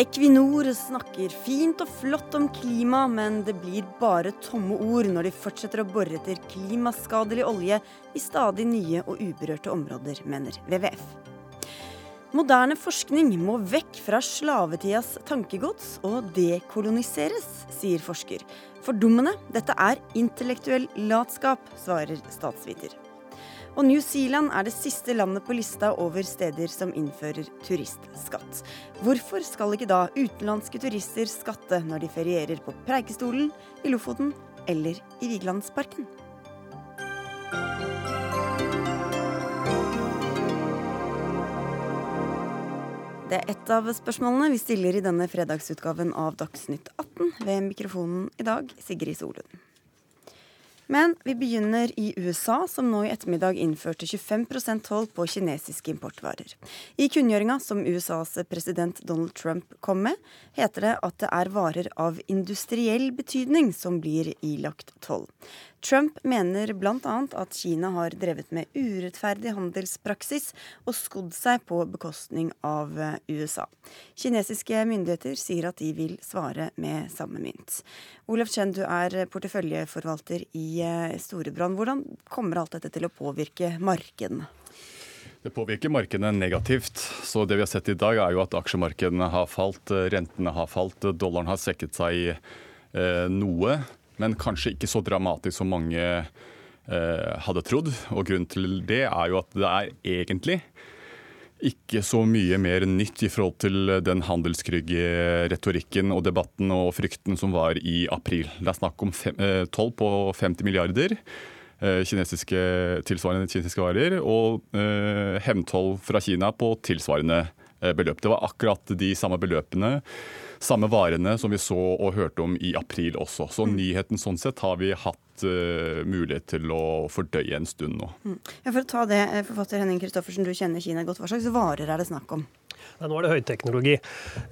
Equinor snakker fint og flott om klima, men det blir bare tomme ord når de fortsetter å bore etter klimaskadelig olje i stadig nye og uberørte områder, mener WWF. Moderne forskning må vekk fra slavetidas tankegods og dekoloniseres, sier forsker. Fordummende, dette er intellektuell latskap, svarer statsviter. Og New Zealand er det siste landet på lista over steder som innfører turistskatt. Hvorfor skal ikke da utenlandske turister skatte når de ferierer på Preikestolen, i Lofoten eller i Vigelandsparken? Det er ett av spørsmålene vi stiller i denne fredagsutgaven av Dagsnytt 18. Ved mikrofonen i dag, Sigrid Solund. Men vi begynner i USA, som nå i ettermiddag innførte 25 toll på kinesiske importvarer. I kunngjøringa som USAs president Donald Trump kom med, heter det at det er varer av industriell betydning som blir ilagt toll. Trump mener bl.a. at Kina har drevet med urettferdig handelspraksis og skodd seg på bekostning av eh, USA. Kinesiske myndigheter sier at de vil svare med samme mynt. Olaf Chen, du er porteføljeforvalter i Storebrann. Storebrand. Hvordan kommer alt dette til å påvirke markedene? Det påvirker markedene negativt. Så det vi har sett i dag, er jo at aksjemarkedene har falt, rentene har falt, dollaren har svekket seg eh, noe men kanskje ikke så dramatisk som mange eh, hadde trodd. Og grunnen til det er jo at det er egentlig ikke så mye mer nytt i forhold til den handelskrygge retorikken og debatten og frykten som var i april. Det er snakk om eh, toll på 50 milliarder eh, kinesiske, tilsvarende kinesiske varer, og eh, hevntoll fra Kina på tilsvarende eh, beløp. Det var akkurat de samme beløpene samme varene som vi så og hørte om i april også. Så mm. nyheten sånn sett har vi hatt uh, mulighet til å fordøye en stund nå. Mm. Ja, for å ta det, eh, forfatter Henning Kristoffersen, du kjenner Kina godt. Hva slags varer er det snakk om? Nå er det høyteknologi.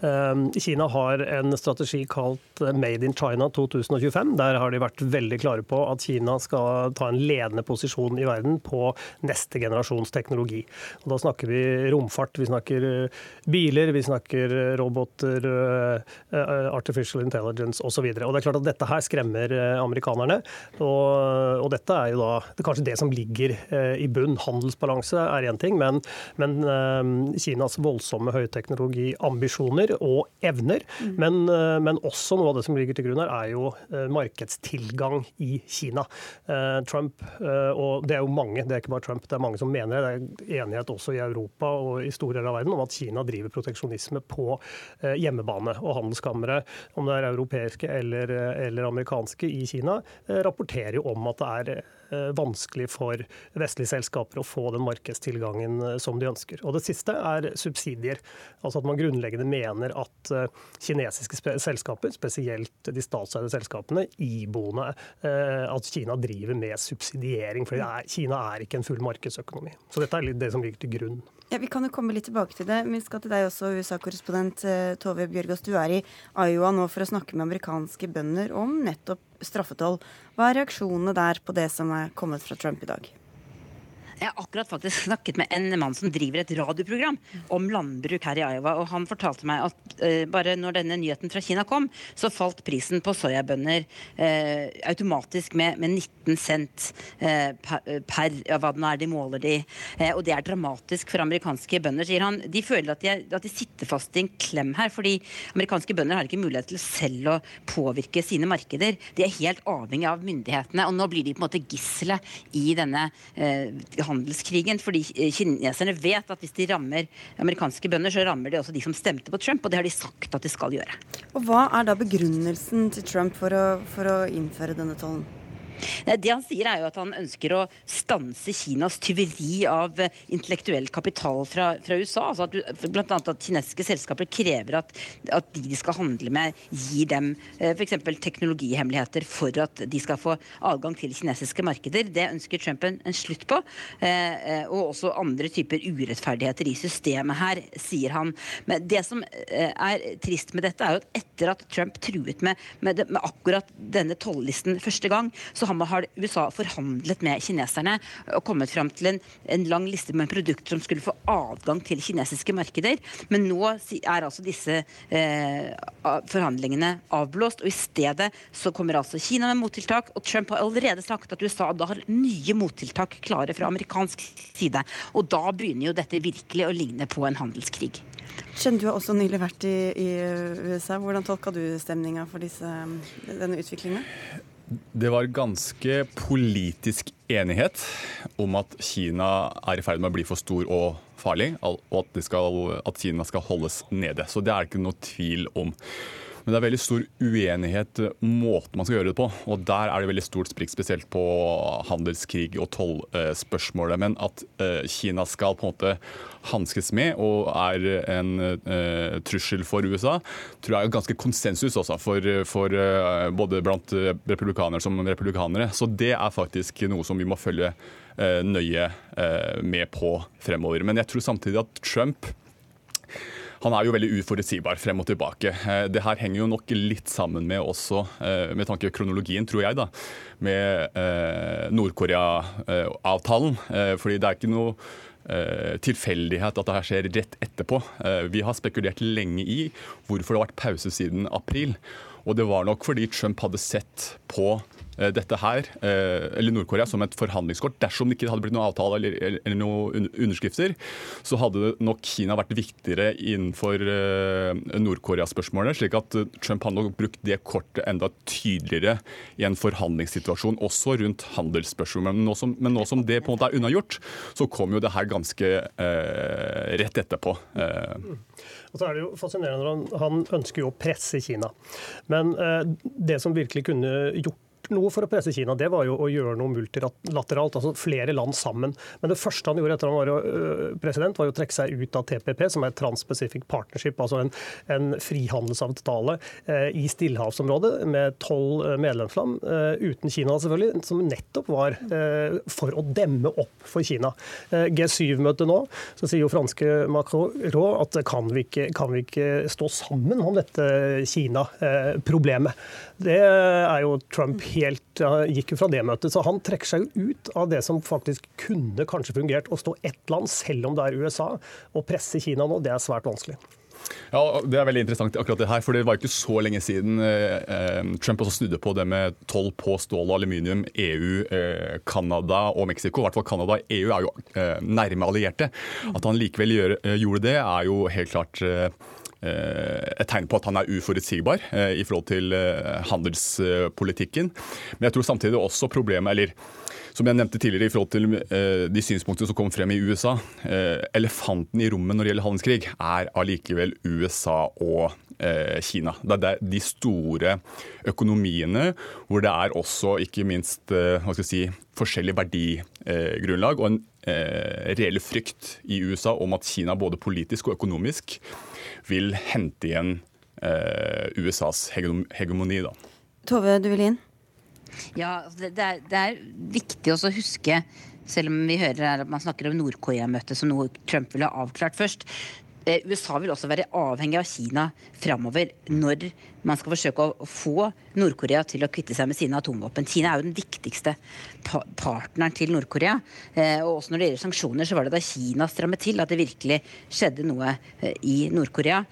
Ehm, Kina har en strategi kalt eh, Made in China 2025. Der har de vært veldig klare på at Kina skal ta en ledende posisjon i verden på neste generasjons teknologi. Og da snakker vi romfart, vi snakker eh, biler, vi snakker eh, roboter, artificial intelligence osv. Dette her skremmer amerikanerne. Og, og dette er jo da det er kanskje det som ligger i bunn. Handelsbalanse er én ting, men, men Kinas voldsomme høyteknologiambisjoner og evner. Mm. Men, eh, men, også noe av det som ligger til grunn her, er jo eh, markedstilgang i Kina. Eh, Trump, og det er jo mange, det er ikke bare Trump, det er mange som mener det. Det er enighet også i Europa og i store deler av verden om at Kina driver proteksjonisme på hjemmebane. Og handelskamre, om det er europeiske eller, eller amerikanske i Kina, rapporterer jo om at det er vanskelig for vestlige selskaper å få den markedstilgangen eh, som de ønsker. Og Det siste er subsidier. Altså at man grunnleggende mener at eh, kinesiske selskaper, spesielt de statseide selskapene, iboende at Kina driver med subsidiering. For Kina er ikke en full markedsøkonomi. Så dette er det som ligger til grunn. Ja, Vi kan jo komme litt tilbake til det. Vi skal til deg også, USA-korrespondent Tove Bjørgaas. Du er i Iowa nå for å snakke med amerikanske bønder om nettopp straffetoll. Hva er reaksjonene der på det som er kommet fra Trump i dag? Jeg har akkurat faktisk snakket med en mann som driver et radioprogram om landbruk her i Iowa. og Han fortalte meg at uh, bare når denne nyheten fra Kina kom, så falt prisen på soyabønner uh, automatisk med, med, 19 cent uh, per, per ja, hva det nå er de måler de. og det er dramatisk for amerikanske bønder, sier han. De føler at de, er, at de, sitter fast i en klem her, fordi amerikanske bønder har ikke mulighet til selv å påvirke sine markeder. De er helt avhengig av myndighetene, og nå blir de på en måte gisselet i denne uh, handelskrigen. Fordi kineserne vet at hvis de rammer amerikanske bønder, så rammer de også de som stemte på Trump, og det har de sagt at de skal gjøre. Og Hva er da begrunnelsen til Trump for å, for å innføre denne tollen? Det han sier er jo at han ønsker å stanse Kinas tyveri av eh, intellektuell kapital fra, fra USA. altså at Bl.a. at kinesiske selskaper krever at, at, de de skal handle med, gir dem eh, f.eks. teknologihemmeligheter for at de skal få adgang til kinesiske markeder. Det ønsker Trump en, en slutt på. Eh, og også andre typer urettferdigheter i systemet her, sier han. Men det som er trist med dette, er jo at etter at Trump truet med, med, med akkurat denne tollisten første gang, så har USA forhandlet med kineserne og kommet fram til en, en lang liste med produkter som skulle få adgang til kinesiske markeder. Men nå er altså disse eh, forhandlingene avblåst, og i stedet så kommer altså Kina med mottiltak. Og Trump har allerede sagt at USA da har nye mottiltak klare fra amerikansk side. Og da begynner jo dette virkelig å ligne på en handelskrig. Kjenner du har også nylig vært i, i USA. Hvordan tolka du stemninga for disse, denne utviklinga? Det var ganske politisk enighet om at Kina er i ferd med å bli for stor og farlig, og at, skal, at Kina skal holdes nede. Så det er det ikke noe tvil om. Men det er veldig stor uenighet måten man skal gjøre det på. Og der er det veldig stort sprikk, spesielt på handelskrig og tollspørsmålet. Men at eh, Kina skal på en måte hanskes med og er en uh, trussel for USA, tror jeg er ganske konsensus også for, for både blant republikanere som republikanere. Så det er faktisk noe som vi må følge nøye med på fremover. Men jeg tror samtidig at Trump han er jo veldig uforutsigbar frem og tilbake. Eh, det her henger jo nok litt sammen med også, eh, med tanke på kronologien, tror jeg, da, med eh, Nord-Korea-avtalen. Fordi det er ikke noe tilfeldighet at dette skjer rett etterpå. Vi har spekulert lenge i hvorfor det har vært pause siden april. Og det var nok fordi Trump hadde sett på dette her, eh, eller Nord-Korea som et forhandlingskort. Dersom det ikke hadde blitt noen avtale eller, eller noen underskrifter, så hadde nok Kina vært viktigere innenfor eh, Nord-Korea-spørsmålet. slik at Trump hadde nok brukt det kortet enda tydeligere i en forhandlingssituasjon, også rundt handelsspørsmål. Men nå som, men nå som det på en måte er unnagjort, så kom jo det her ganske eh, rett etterpå. Eh. Og så er det jo fascinerende han ønsker jo å presse Kina. Men eh, det som virkelig kunne gjort noe for å presse Kina, det var jo å gjøre noe multilateralt, altså flere land sammen. Men det første han gjorde etter han var jo, president, var jo å trekke seg ut av TPP, som er Trans-Pacific Partnership, altså en, en frihandelsavtale eh, i stillehavsområdet med tolv øh, medlemsland, uten Kina selvfølgelig, som nettopp var for å demme opp for Kina. G7-møtet nå, så sier jo franske Macron at kan vi, ikke, kan vi ikke stå sammen om dette Kina-problemet. Det er jo Trump helt gikk jo fra det møtet. Så han trekker seg jo ut av det som faktisk kunne kanskje fungert. Å stå ett land, selv om det er USA, og presse Kina nå, det er svært vanskelig. Ja, Det er veldig interessant akkurat det her, for det var ikke så lenge siden eh, eh Trump også snudde på det med toll på stål og aluminium. EU, eh, og Mexico, i hvert fall Canada. EU er jo eh, nærme allierte. At han likevel gjør, eh, gjorde det, er jo helt klart Eh, et tegn på at han er uforutsigbar eh, i forhold til eh, handelspolitikken. Men jeg tror samtidig også problemet, eller som jeg nevnte tidligere i forhold til de synspunktene som kom frem i USA, elefanten i rommet når det gjelder handelskrig, er allikevel USA og Kina. Det er de store økonomiene hvor det er også ikke minst si, forskjellig verdigrunnlag og en reell frykt i USA om at Kina både politisk og økonomisk vil hente igjen eh, USAs hegemoni. Da. Tove, du vil inn? Ja, altså, det er, det er viktig å huske selv om vi hører at man snakker om Nord-Korea-møtet som noe Trump ville avklart først. Eh, USA vil også være avhengig av Kina framover når man skal forsøke å få Nord-Korea til å kvitte seg med sine atomvåpen. Kina er jo den viktigste partneren til Nord-Korea. Eh, og også når det gjelder sanksjoner, så var det da Kina strammet til at det virkelig skjedde noe eh, i Nord-Korea.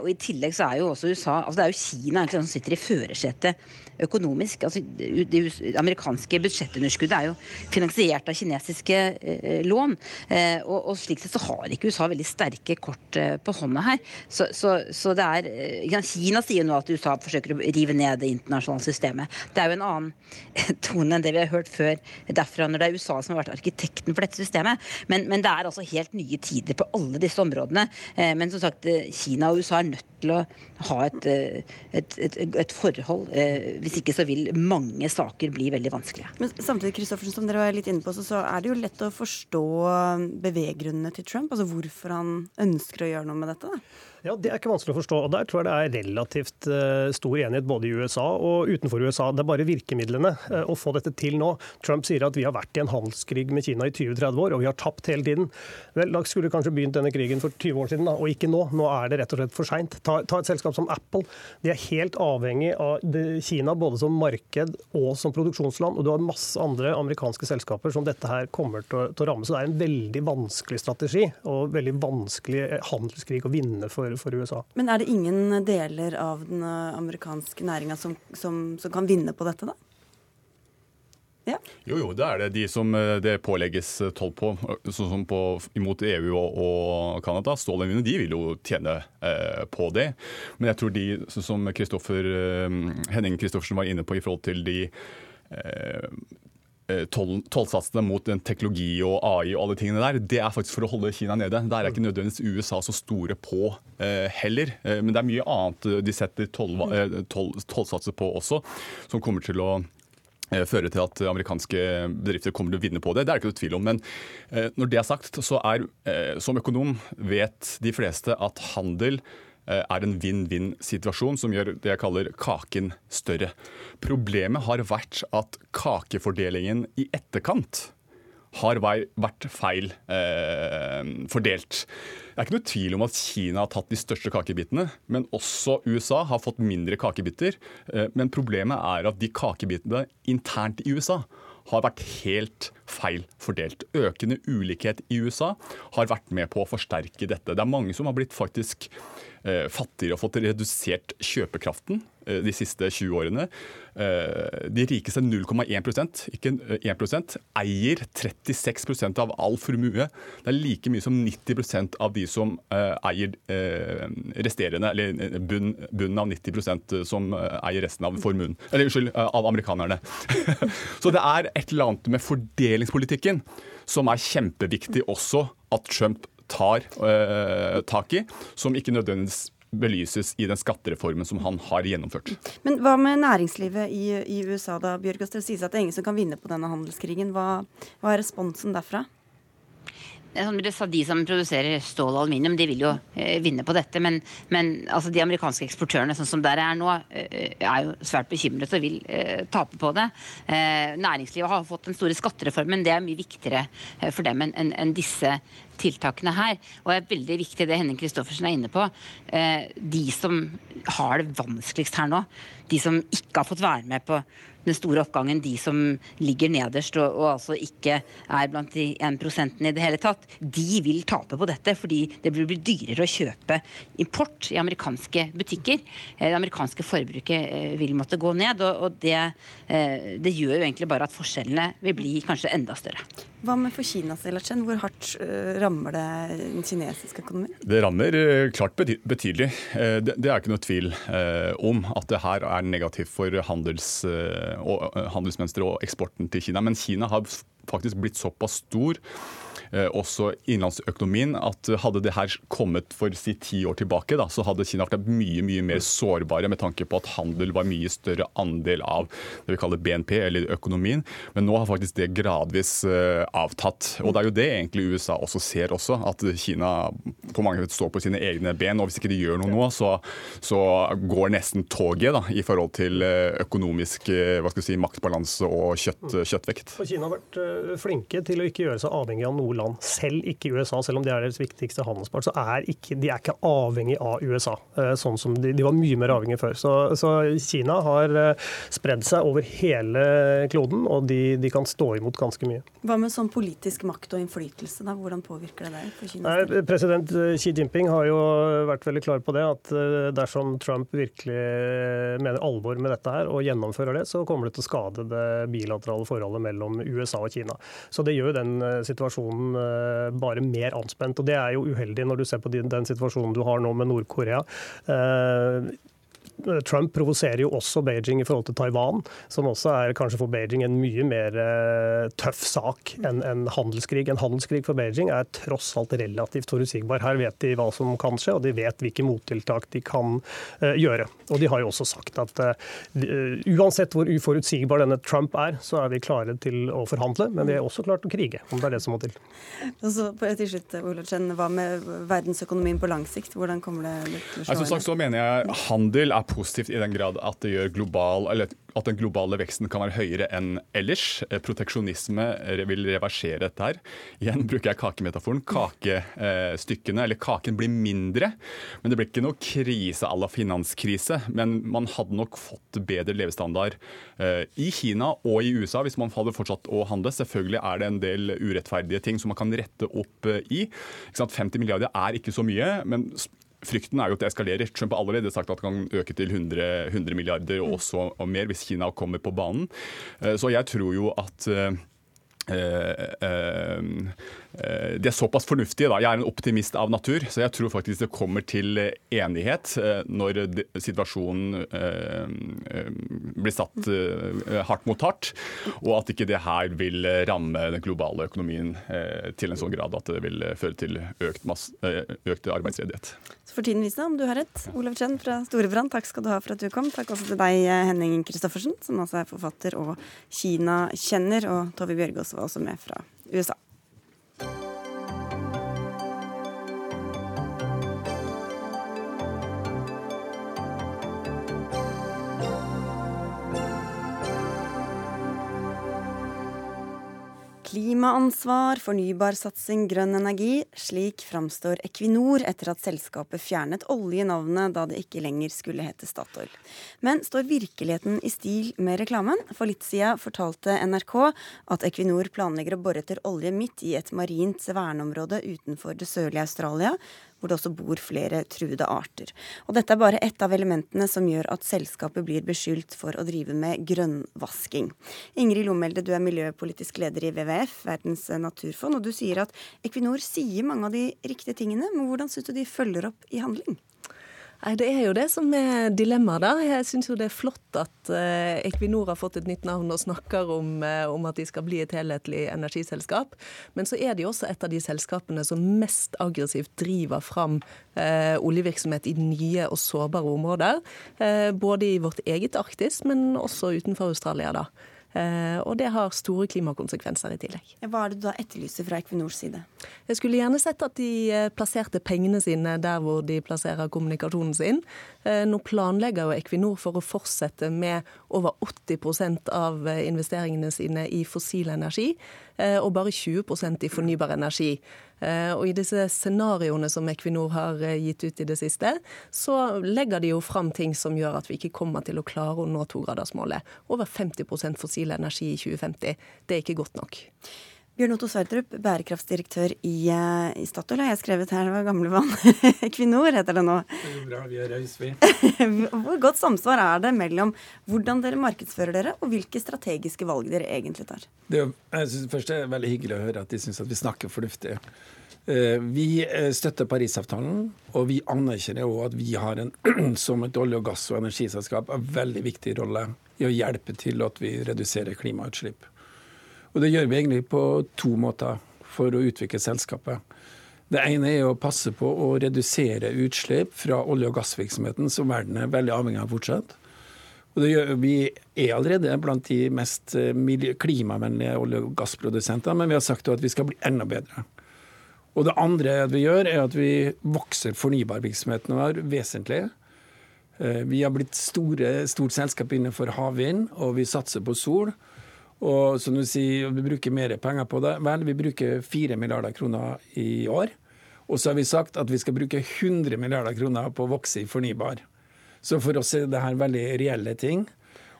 Og i tillegg så er jo også USA altså Det er jo Kina som sitter i førersetet økonomisk. Altså, det amerikanske budsjettunderskuddet er jo finansiert av kinesiske eh, lån. Eh, og, og, slik sett så har ikke USA veldig sterke kort eh, på hånda her. Så, så, så det er Kina sier nå at USA forsøker å rive ned det internasjonale systemet. Det er jo en annen tone enn det vi har hørt før derfra, når det er USA som har vært arkitekten for dette systemet. Men, men det er altså helt nye tider på alle disse områdene. Eh, men som sagt, eh, Kina og USA er nødt til å ha et, eh, et, et, et forhold. Hvis ikke så vil mange saker bli veldig vanskelige. Men samtidig, Kristoffersen, som dere var litt inne på, så er det jo lett å forstå beveggrunnene til Trump. Altså hvorfor han ønsker å gjøre noe med dette. da. Ja, Det er ikke vanskelig å forstå. og Der tror jeg det er relativt uh, stor enighet både i USA og utenfor USA. Det er bare virkemidlene uh, å få dette til nå. Trump sier at vi har vært i en handelskrig med Kina i 20-30 år, og vi har tapt hele tiden. Vel, Da skulle kanskje begynt denne krigen for 20 år siden, da, og ikke nå. Nå er det rett og slett for seint. Ta, ta, et selskap som Apple. De er helt avhengig av Kina både som marked og som produksjonsland. Og du har masse andre amerikanske selskaper som dette her kommer til å, til å ramme. Så det er en veldig vanskelig strategi og veldig vanskelig handelskrig å vinne for for USA. Men er det ingen deler av den amerikanske næringa som, som, som, kan vinne på dette, da? Ja. Jo, jo, det er det. De som eh, det pålegges eh, toll på, sånn som på, imot EU og, og Canada, stålendene, de vil jo tjene eh, på det. Men jeg tror de, sånn som Kristoffer, Henning Kristoffersen var inne på i forhold til de eh, Eh, tollsatsene mot teknologi og AI og alle tingene der, det er faktisk for å holde Kina nede. Der er ikke nødvendigvis USA så store på eh, heller. Eh, men det er mye annet de setter toll, eh, toll, på også, som kommer til å eh, føre til at amerikanske bedrifter kommer til å vinne på det. Det er det ikke noe tvil om. Men eh, når det er sagt, så er som økonom vet de fleste at handel Eh, er en vinn-vinn-situasjon som gjør det jeg kaller kaken større. Problemet har vært at kakefordelingen i etterkant har vært feil eh, fordelt. Det er ikke noe tvil om at Kina har tatt de største kakebitene, men også USA har fått mindre kakebiter. Eh, men problemet er at de kakebitene internt i USA har vært helt feil fordelt. Økende ulikhet i USA har vært med på å forsterke dette. Det er mange som har blitt faktisk eh, fattigere og fått redusert kjøpekraften eh, de siste 20 årene. Eh, de rikeste 0,1% ikke 1% eier 36% av all formue. Det er like mye som 90% av de som eh, eier eh, resterende, eller bunnen av 90% som eier resten av formuen. Eller unnskyld, av amerikanerne. Så det er et eller annet med fordelingspolitikken som er kjempeviktig også at Trump tar øh, tak i, som ikke nødvendigvis belyses i den skattereformen som han har gjennomført. Men hva med næringslivet i, i USA da, Bjørgas? Det sies at det er ingen som kan vinne på denne handelskrigen. Hva, hva er responsen derfra? Sånn, de som produserer stål og aluminium, de vil jo eh, vinne på dette. Men, men altså, de amerikanske eksportørene sånn som der er nå, eh, er jo svært bekymret og vil eh, tape på det. Næringslivet har fått den store skattereformen. Det er mye viktigere for dem enn en, en disse tiltakene her. Og det er veldig viktig det Henning Christoffersen er inne på. De som har det vanskeligst her nå, de som ikke har fått være med på den store oppgangen, de som ligger nederst og, og altså ikke er blant de 1% i det hele tatt, de vil tape på dette. Fordi det blir dyrere å kjøpe import i amerikanske butikker. Eh, det amerikanske forbruket eh, vil måtte gå ned, og, og det, eh, det, gjør jo egentlig bare at forskjellene vil bli kanskje enda større. Hva med for Kinas del, Hvor hardt rammer det den kinesiske økonomien? Det rammer klart betydelig. Det, det er ikke noe tvil om at det her er negativt for handels eh, handelsmønsteret og eksporten til Kina. Men Kina har faktisk blitt såpass stor Eh, også innenlandsøkonomien, at hadde det her kommet for si ti år tilbake, da, så hadde Kina vært mye mye mer sårbare med tanke på at handel var mye større andel av det vi kaller BNP, eller økonomien. Men nå har faktisk det gradvis uh, avtatt. Og det er jo det egentlig USA også ser også, at Kina på mange måter står på sine egne ben. Og hvis ikke de gjør noe nå, så, så går nesten toget da, i forhold til eh, økonomisk hva skal si, maktbalanse og kjøtt, kjøttvekt. Og Kina har vært flinke til å ikke gjøre seg avhengig av noe land, selv ikke USA, selv om det er deres viktigste handelspart, så er ikke, de er ikke avhengig av USA. Eh, sånn som de, de var mye mer avhengig før. Så, så, Kina har eh, spredd seg over hele kloden, og de, de, kan stå imot ganske mye. Hva med sånn politisk makt og innflytelse, da? Hvordan påvirker det deg? President Xi Jinping har jo vært veldig klar på det, at eh, dersom Trump virkelig mener alvor med dette her og gjennomfører det, så kommer det til å skade det bilaterale forholdet mellom USA og Kina. Så det gjør den situasjonen Eh, bare mer anspent. og Det er jo uheldig når du ser på den situasjonen du har nå med Nord-Korea. Eh, Trump provoserer jo også Beijing i forhold til Taiwan, som også er kanskje for Beijing en mye mer uh, tøff sak enn en handelskrig. En handelskrig for Beijing er tross alt relativt forutsigbar. Her vet de hva som kan skje, og de vet hvilke mottiltak de kan uh, gjøre. Og de har jo også sagt at uansett hvor uforutsigbar denne Trump er, så er vi klare til å forhandle, men vi er også klare til å krige, om det er det som må til. Og så til slutt, Olafsen, Hva med verdensøkonomien på lang sikt? Hvordan kommer det til å slå inn? Så mener jeg Handel er positivt i den grad at global, at den globale veksten kan være høyere enn ellers. Eh, proteksjonisme vil reversere dette her. Igjen bruker jeg kakemetaforen. Kakestykkene, eller kaken, blir mindre. Men det blir ikke noe krise à la finanskrise. Men man hadde nok fått bedre levestandard eh, i Kina og i USA hvis man hadde fortsatt å handle. Selvfølgelig er det en del urettferdige ting som man kan rette opp eh, i. 50 milliarder er ikke så mye. men Frykten er jo at det eskalerer. Trump har allerede sagt at det kan øke til 100, 100 milliarder og også og mer hvis Kina kommer på banen. Eh, så jeg tror jo at uh, de er såpass fornuftige. Da. Jeg er en optimist av natur, så jeg tror faktisk det kommer til enighet når situasjonen blir satt hardt mot hardt, og at ikke det her vil ramme den globale økonomien til en sånn grad at det vil føre til økt, masse, økt arbeidsledighet. Så får tiden vise om du har rett. Olav Chen fra Storebrand, takk skal du ha for at du kom. Takk også til deg, Henning Christoffersen, som altså er forfatter og Kina-kjenner. Og Tove Bjørgaas var også med fra USA. Klimaansvar, fornybarsatsing, grønn energi. Slik framstår Equinor etter at selskapet fjernet oljenavnet da det ikke lenger skulle hete Statoil. Men står virkeligheten i stil med reklamen? For litt siden fortalte NRK at Equinor planlegger å bore etter olje midt i et marint verneområde utenfor det sørlige Australia, hvor det også bor flere truede arter. Og dette er bare ett av elementene som gjør at selskapet blir beskyldt for å drive med grønnvasking. Ingrid Lomelde, du er miljøpolitisk leder i WWF, Verdens naturfond, og du sier at Equinor sier mange av de riktige tingene, men hvordan syns du de følger opp i handling? Nei, Det er jo det som er dilemmaet. da. Jeg syns jo det er flott at eh, Equinor har fått et nytt navn og snakker om, eh, om, at de skal bli et helhetlig energiselskap. Men så er de også et av de selskapene som mest aggressivt driver fram eh, oljevirksomhet i nye og sårbare områder. Eh, både i vårt eget Arktis, men også utenfor Australia. da. Eh, og det har store klimakonsekvenser i tillegg. Hva er det du da etterlyser fra Equinors side? Jeg skulle gjerne sett at de eh, plasserte pengene sine der hvor de plasserer kommunikasjonen sin. Eh, nå planlegger jo Equinor for å fortsette med over 80% av investeringene sine i fossil energi, og bare 20% i fornybar energi. Eh, og I disse scenarioene som Equinor har eh, gitt ut i det siste, så legger de jo fram ting som gjør at vi ikke kommer til å klare å nå togradersmålet. Over 50 fossil energi i 2050. Det er ikke godt nok. Bjørn Otto Sverdrup, bærekraftsdirektør i, eh, i Statoil, har jeg skrevet her. Det var gamle vann. Equinor heter det nå. Det er Bra, vi er raus, vi. Hvor godt samsvar er det mellom hvordan dere markedsfører dere, og hvilke strategiske valg dere egentlig tar? Det, jeg synes først det er veldig hyggelig å høre at de syns at vi snakker fornuftig. Eh, vi eh, støtter Parisavtalen, og vi anerkjenner òg at vi har en, som et olje-, og gass- og energiselskap en veldig viktig rolle i å hjelpe til at vi reduserer klimautslipp. Og det gjør vi egentlig på to måter for å utvikle selskapet. Det ene er å passe på å redusere utslipp fra olje- og gassvirksomheten, som verden er veldig avhengig av fortsatt. Og gjør, vi er allerede blant de mest eh, klimavennlige olje- og gassprodusentene, men vi har sagt at vi skal bli enda bedre. Og det andre vi gjør, er at vi vokser fornybarvirksomheten vår vesentlig. Eh, vi har blitt store, stort selskap innenfor havvind, og vi satser på sol. Og som du sier, vi bruker mer penger på det. Vel, vi bruker 4 milliarder kroner i år. Og så har vi sagt at vi skal bruke 100 milliarder kroner på å vokse i fornybar. Så for oss er det her veldig reelle ting.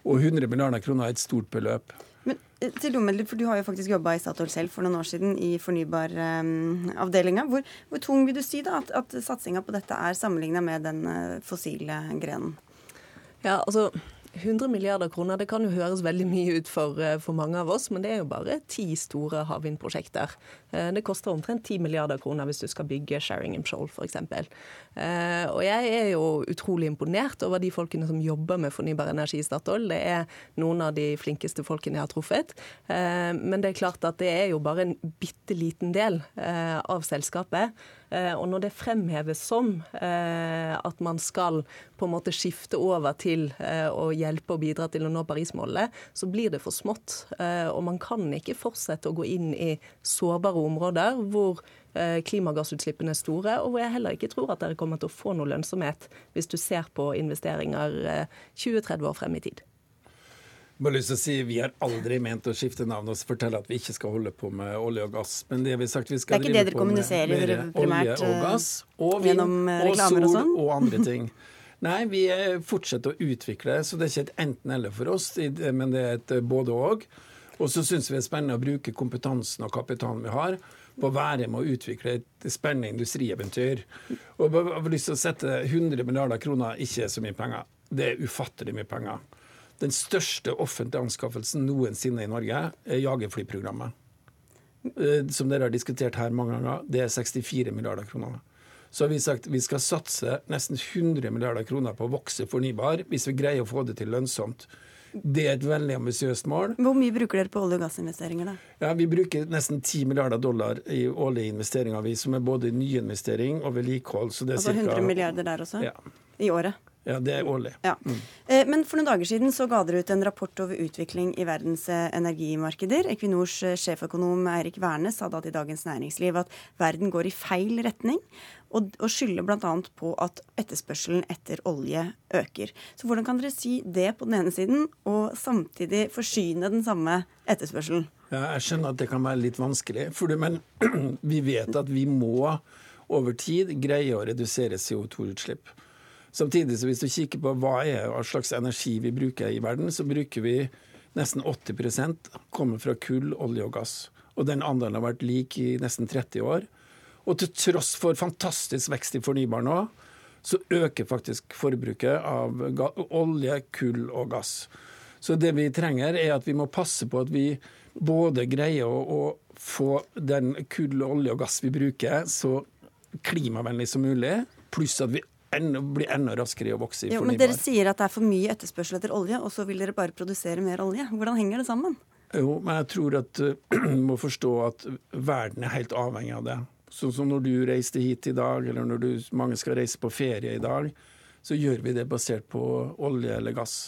Og 100 milliarder kroner er et stort beløp. Men eh, til Lommel, for Du har jo faktisk jobba i Statoil selv for noen år siden i fornybaravdelinga. Um, hvor, hvor, tung vil du si da at, at satsinga på dette er sammenligna med den uh, fossile grenen? Ja, altså 100 milliarder kroner det kan jo høres veldig mye ut for, eh, for, mange av oss, men det er jo bare ti store havvindprosjekter. Eh, det koster omtrent 10 milliarder kroner hvis du skal bygge Sheringham Shoal f.eks. Og jeg er jo utrolig imponert over de folkene som jobber med fornybar energi i Statoil. Det er noen av de flinkeste folkene jeg har truffet. Men det er klart at det er jo bare en bitte liten del av selskapet. Eh, og når det fremheves som eh, at man skal på en måte skifte over til eh, å hjelpe og bidra til å nå Paris-målene, så blir det for smått. Og man kan ikke fortsette å gå inn i sårbare områder hvor klimagassutslippene er store, og hvor jeg heller ikke tror at dere kommer til å få noe lønnsomhet hvis du ser på investeringer 20-30 år frem i tid. Bare lyst til å si Vi har aldri ment å skifte navn og fortelle at vi ikke skal holde på med olje og gass. Men det vi sagt vi skal drive på med mer olje og eh, gass, og vind, og sol og, sånn? og andre ting. Nei, vi fortsetter å utvikle, så det er ikke et enten-eller for oss, men det er et eh, både-og. Og så syns vi det er spennende å bruke kompetansen og kapitalen vi har, på å være med å utvikle et spennende industrieventyr. Og jeg har lyst til å sette 100 milliarder kroner ikke så mye penger. Det er ufattelig mye penger. Den største offentlige anskaffelsen noensinne i Norge er jagerflyprogrammet. Eh, som dere har diskutert her mange ganger, det er 64 milliarder kroner. Så har vi sagt vi skal satse nesten 100 milliarder kroner på å vokse fornybar, hvis vi greier å få det til lønnsomt. Det er et veldig ambisiøst mål. Hvor mye bruker dere på olje- og gassinvesteringer, da? Ja, Vi bruker nesten 10 milliarder dollar i årlige investeringer, vi, som er både nyinvestering og vedlikehold. altså 100 milliarder der også? Ja. I året? Ja, det er årlig. Ja. Mm. Eh, men for noen dager siden så ga dere ut en rapport over utvikling i verdens eh, energimarkeder. Equinors eh, sjeføkonom Eirik Wærnes sa da til Dagens Næringsliv at verden går i feil retning, og, og skylder bl.a. på at etterspørselen etter olje øker. Så hvordan kan dere si det på den ene siden, og samtidig forsyne den samme etterspørselen? Ja, jeg skjønner at det kan være litt vanskelig, det, men vi vet at vi må over tid greie å redusere CO2-utslipp. Samtidig så hvis du kikker på hva er hva slags energi vi bruker i verden, så bruker vi nesten 80% kommer fra kull, olje og gass. Og den andelen har vært lik i nesten 30 år. Og til tross for fantastisk vekst i fornybar nå, så øker faktisk forbruket av olje, kull og gass. Så det vi trenger, er at vi må passe på at vi både greier å, å få den kull, olje og gass vi bruker, så klimavennlig som mulig, pluss at vi enda, bli enda raskere i å vokse i jo, fornybar. Men dere sier at det er for mye etterspørsel etter olje, og så vil dere bare produsere mer olje. Hvordan henger det sammen? Jo, men jeg tror at du uh, må forstå at verden er helt avhengig av det. Sånn som når du reiste hit i dag, eller når du, mange skal reise på ferie i dag, så gjør vi det basert på olje eller gass.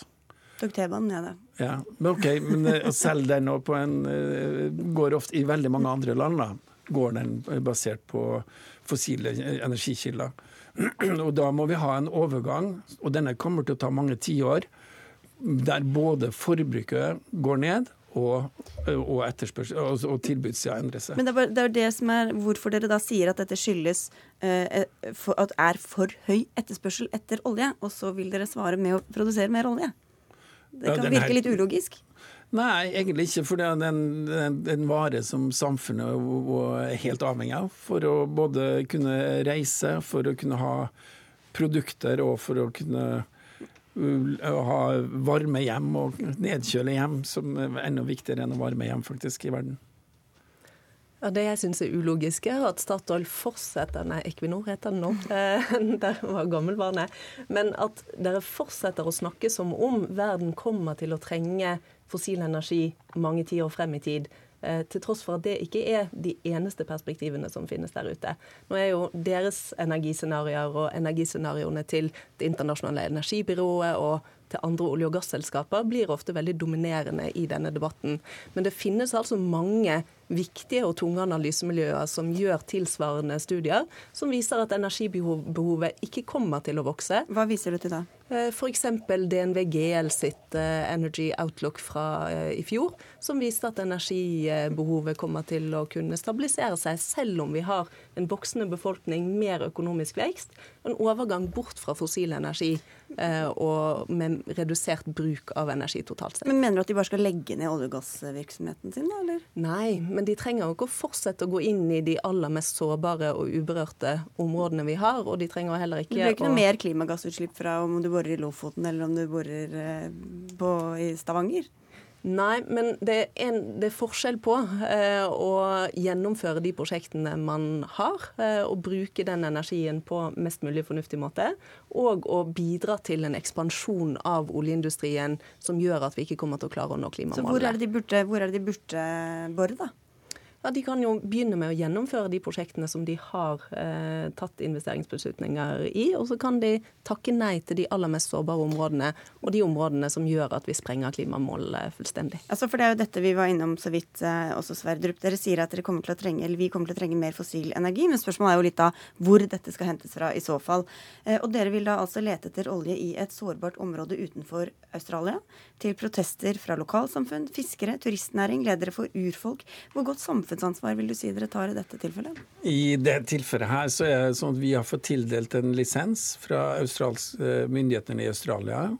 Tok T-banen jeg, da. Ja, men ok, men å selge den på en uh, går ofte i veldig mange andre land, da, går den basert på fossile energikilder. Og da må vi ha en overgang, og denne kommer til å ta mange tiår, der både forbruket går ned og, og, og, og tilbudssida endrer seg. Men det er, det er det som er hvorfor dere da sier at dette skyldes eh, for, at er for høy etterspørsel etter olje, og så vil dere svare med å produsere mer olje. Det kan ja, virke litt ulogisk. Nei, egentlig ikke. For det er en, en, en vare som samfunnet er helt avhengig av. For å både kunne reise, for å kunne ha produkter og for å kunne uh, ha varme hjem og nedkjøle hjem, som er enda viktigere enn å varme hjem faktisk i verden. Ja, Det jeg syns er ulogisk, er at Statoil fortsetter Nei, Equinor heter det nå. det der var gammelbarnet. Men at dere fortsetter å snakke som om verden kommer til å trenge fossil energi mange tiår frem i tid. Eh, til tross for at det ikke er de eneste perspektivene som finnes der ute. Nå er jo deres energiscenarioer og energiscenarioene til Det internasjonale energibyrået og til andre olje- og gasselskaper blir ofte veldig dominerende i denne debatten. Men det finnes altså mange viktige og tunge analysemiljøer som gjør tilsvarende studier, som viser at energibehovet ikke kommer til å vokse. Hva viser du til da? Eh, F.eks. DNV GL sitt eh, Energy Outlook fra eh, i fjor, som viste at energibehovet kommer til å kunne stabilisere seg, selv om vi har en voksende befolkning, mer økonomisk vekst, en overgang bort fra fossil energi og med redusert bruk av energi totalt sett. Men Mener du at de bare skal legge ned olje- og gassvirksomheten sin, da? eller? Nei, men de trenger jo ikke å fortsette å gå inn i de aller mest sårbare og uberørte områdene vi har. Og de trenger heller ikke å Det blir ikke å noe mer klimagassutslipp fra om du borer i Lofoten eller om du borer eh, på, i Stavanger? Nei, men det er, en, det er forskjell på eh, å gjennomføre de prosjektene man har, eh, og bruke den energien på mest mulig fornuftig måte, og å bidra til en ekspansjon av oljeindustrien som gjør at vi ikke kommer til å klare å nå Så hvor er det de burde, hvor er det de burde bore, da? Ja, De kan jo begynne med å gjennomføre de prosjektene som de har eh, tatt investeringsbeslutninger i. Og så kan de takke nei til de aller mest sårbare områdene, og de områdene som gjør at vi sprenger klimamålene fullstendig. Altså, for Det er jo dette vi var innom så vidt eh, også, Sverdrup. Dere sier at dere kommer til å trenge, eller vi kommer til å trenge mer fossil energi, men spørsmålet er jo litt da hvor dette skal hentes fra i så fall. Eh, og dere vil da altså lete etter olje i et sårbart område utenfor Australia, til protester fra lokalsamfunn, fiskere, turistnæring, ledere for urfolk. Hvor godt samfunnsansvar vil du si dere tar i dette tilfellet? I det tilfellet her så er det sånn at vi har fått tildelt en lisens fra eh, myndighetene i Australia.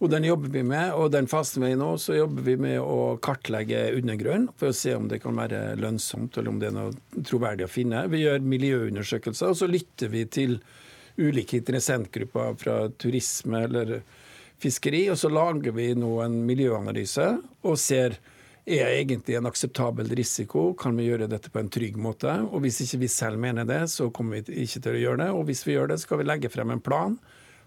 Og den jobber vi med, og den fasen vi er i nå, så jobber vi med å kartlegge undergrunnen for å se om det kan være lønnsomt, eller om det er noe troverdig å finne. Vi gjør miljøundersøkelser, og så lytter vi til ulike interessentgrupper fra turisme eller fiskeri, og så lager vi nå en miljøanalyse og ser er egentlig en akseptabel risiko, kan vi gjøre dette på en trygg måte. Og hvis ikke vi selv mener det, så kommer vi ikke til å gjøre det. Og hvis vi gjør det, skal vi legge frem en plan,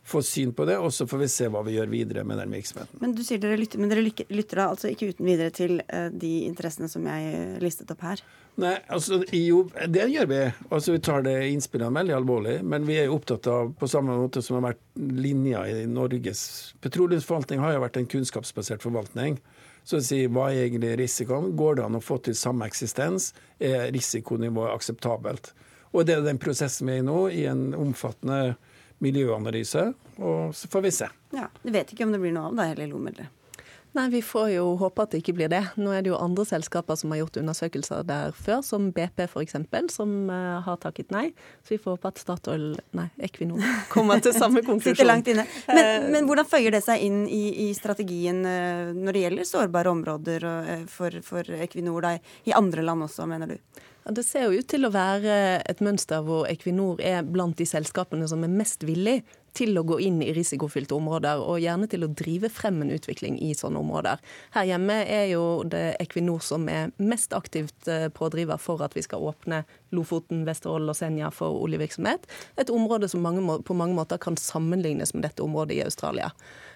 få syn på det, og så får vi se hva vi gjør videre med den virksomheten. Men du sier dere lytter, men dere lytter da altså ikke uten videre til eh, de interessene som jeg listet opp her? Nei, altså, jo, det gjør vi. Altså, vi tar det innspillene veldig alvorlig. Men vi er jo opptatt av, på samme måte som har vært linja i Norges Petroleumsforvaltning har jo vært en kunnskapsbasert forvaltning. Så å si, hva er egentlig risikoen? Går det an å få til samme eksistens? Er risikonivået akseptabelt? Og det er den prosessen vi er i nå, i en omfattende miljøanalyse. Og så får vi se. Ja, Du vet ikke om det blir noe av det heller, Lomeldre? Nei, Vi får jo håpe at det ikke blir det. Nå er det jo andre selskaper som har gjort undersøkelser der før, som BP f.eks., som uh, har takket nei. Så vi får håpe at Statoil, nei, Equinor, kommer til samme konklusjon. Sitter langt inne. Men, men hvordan føyer det seg inn i, i strategien uh, når det gjelder sårbare områder uh, for, for Equinor, da, i andre land også, mener du? Det ser jo ut til å være et mønster hvor Equinor er blant de selskapene som er mest villig til å gå inn i risikofylte områder, og gjerne til å drive frem en utvikling i sånne områder. Her hjemme er jo det Equinor som er mest aktivt pådriver for at vi skal åpne Lofoten, Vesterålen og Senja for oljevirksomhet. Et område som mange, på mange måter kan sammenlignes med dette området i Australia.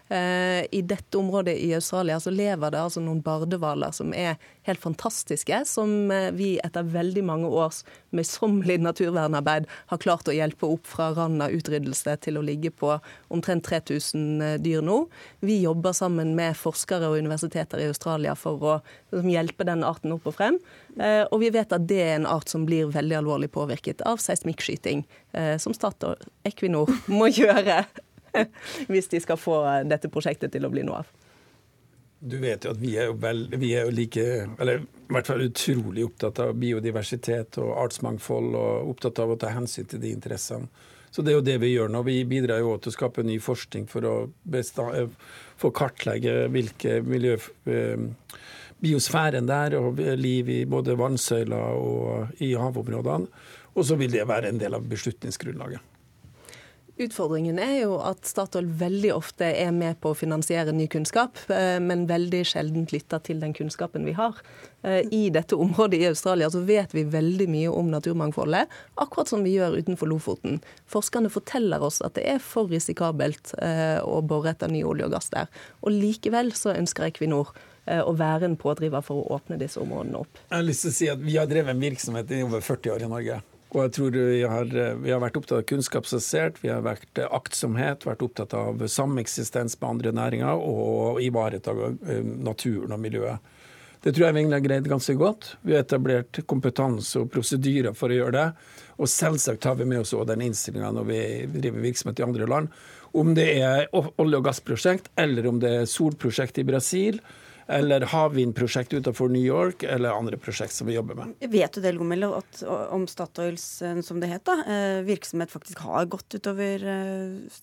I dette området i Australia så lever det altså noen bardehvaler som er helt fantastiske, som vi etter veldig mange års møysommelig naturvernarbeid har klart å hjelpe opp fra randen av utryddelse til å ligge på omtrent 3000 dyr nå. Vi jobber sammen med forskere og universiteter i Australia for å hjelpe den arten opp og frem. Og vi vet at det er en art som blir veldig alvorlig påvirket av seismikkskyting, som Statoil Equinor må gjøre hvis de skal få dette prosjektet til å bli noe av. Du vet jo at vi er jo, vel, vi er jo like, eller i hvert fall utrolig opptatt av biodiversitet og artsmangfold, og opptatt av å ta hensyn til de interessene. Så det er jo det vi gjør nå. Vi bidrar jo til å skape ny forskning for å bestand, få kartlegge hvilke miljø... Biosfæren der, og liv i både vannsøyler og i havområdene. Og så vil det være en del av beslutningsgrunnlaget. Utfordringen er jo at Statoil veldig ofte er med på å finansiere ny kunnskap, men veldig sjelden lytter til den kunnskapen vi har. I dette området i Australia så vet vi veldig mye om naturmangfoldet, akkurat som vi gjør utenfor Lofoten. Forskerne forteller oss at det er for risikabelt å bore etter ny olje og gass der. Og likevel så ønsker Equinor å være en pådriver for å åpne disse områdene opp. Jeg har lyst til å si at Vi har drevet en virksomhet i over 40 år i Norge. Og jeg tror vi har, vi har vært opptatt av kunnskapsbasert, vi har vært aktsomhet, vært opptatt av sameksistens med andre næringer og ivareta naturen og miljøet. Det tror jeg vi egentlig har greid ganske godt. Vi har etablert kompetanse og prosedyrer for å gjøre det. Og selvsagt tar vi med oss også den innstillinga når vi driver virksomhet i andre land. Om det er olje- og gassprosjekt, eller om det er solprosjekt i Brasil, eller havvindprosjekt utenfor New York, eller andre prosjekt som vi jobber med. Vet du det, Lomel, at om Statoils, som det het, da, virksomhet faktisk har gått utover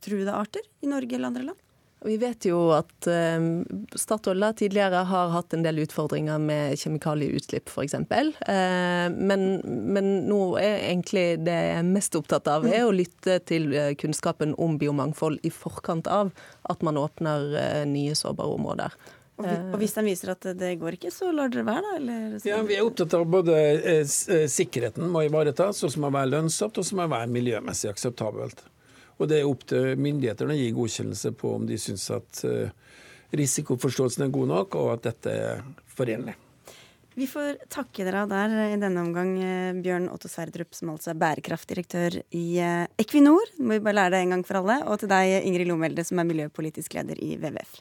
truede arter i Norge eller andre land? Vi vet jo at Statoil tidligere har hatt en del utfordringer med kjemikalieutslipp f.eks. Men, men nå er egentlig det jeg er mest opptatt av, er å lytte til eh, kunnskapen om biomangfold i forkant av at man åpner nye sårbare områder. Og, og, hvis den viser at det går ikke, så lar dere være, da? Eller? Ja, Vi er opptatt av både sikkerheten må ivaretas, og som må være lønnsomt, og som må være miljømessig akseptabelt. Og det er opp til myndighetene å gi godkjennelse på om de syns at eh, risikoforståelsen er god nok, og at dette er forenlig. Vi får takke dere der i denne omgang, eh, Bjørn Otto Sverdrup, som altså er bærekraftdirektør i eh, Equinor. Må vi bare lære det en gang for alle. Og til deg, Ingrid Lomelde, som er miljøpolitisk leder i WWF.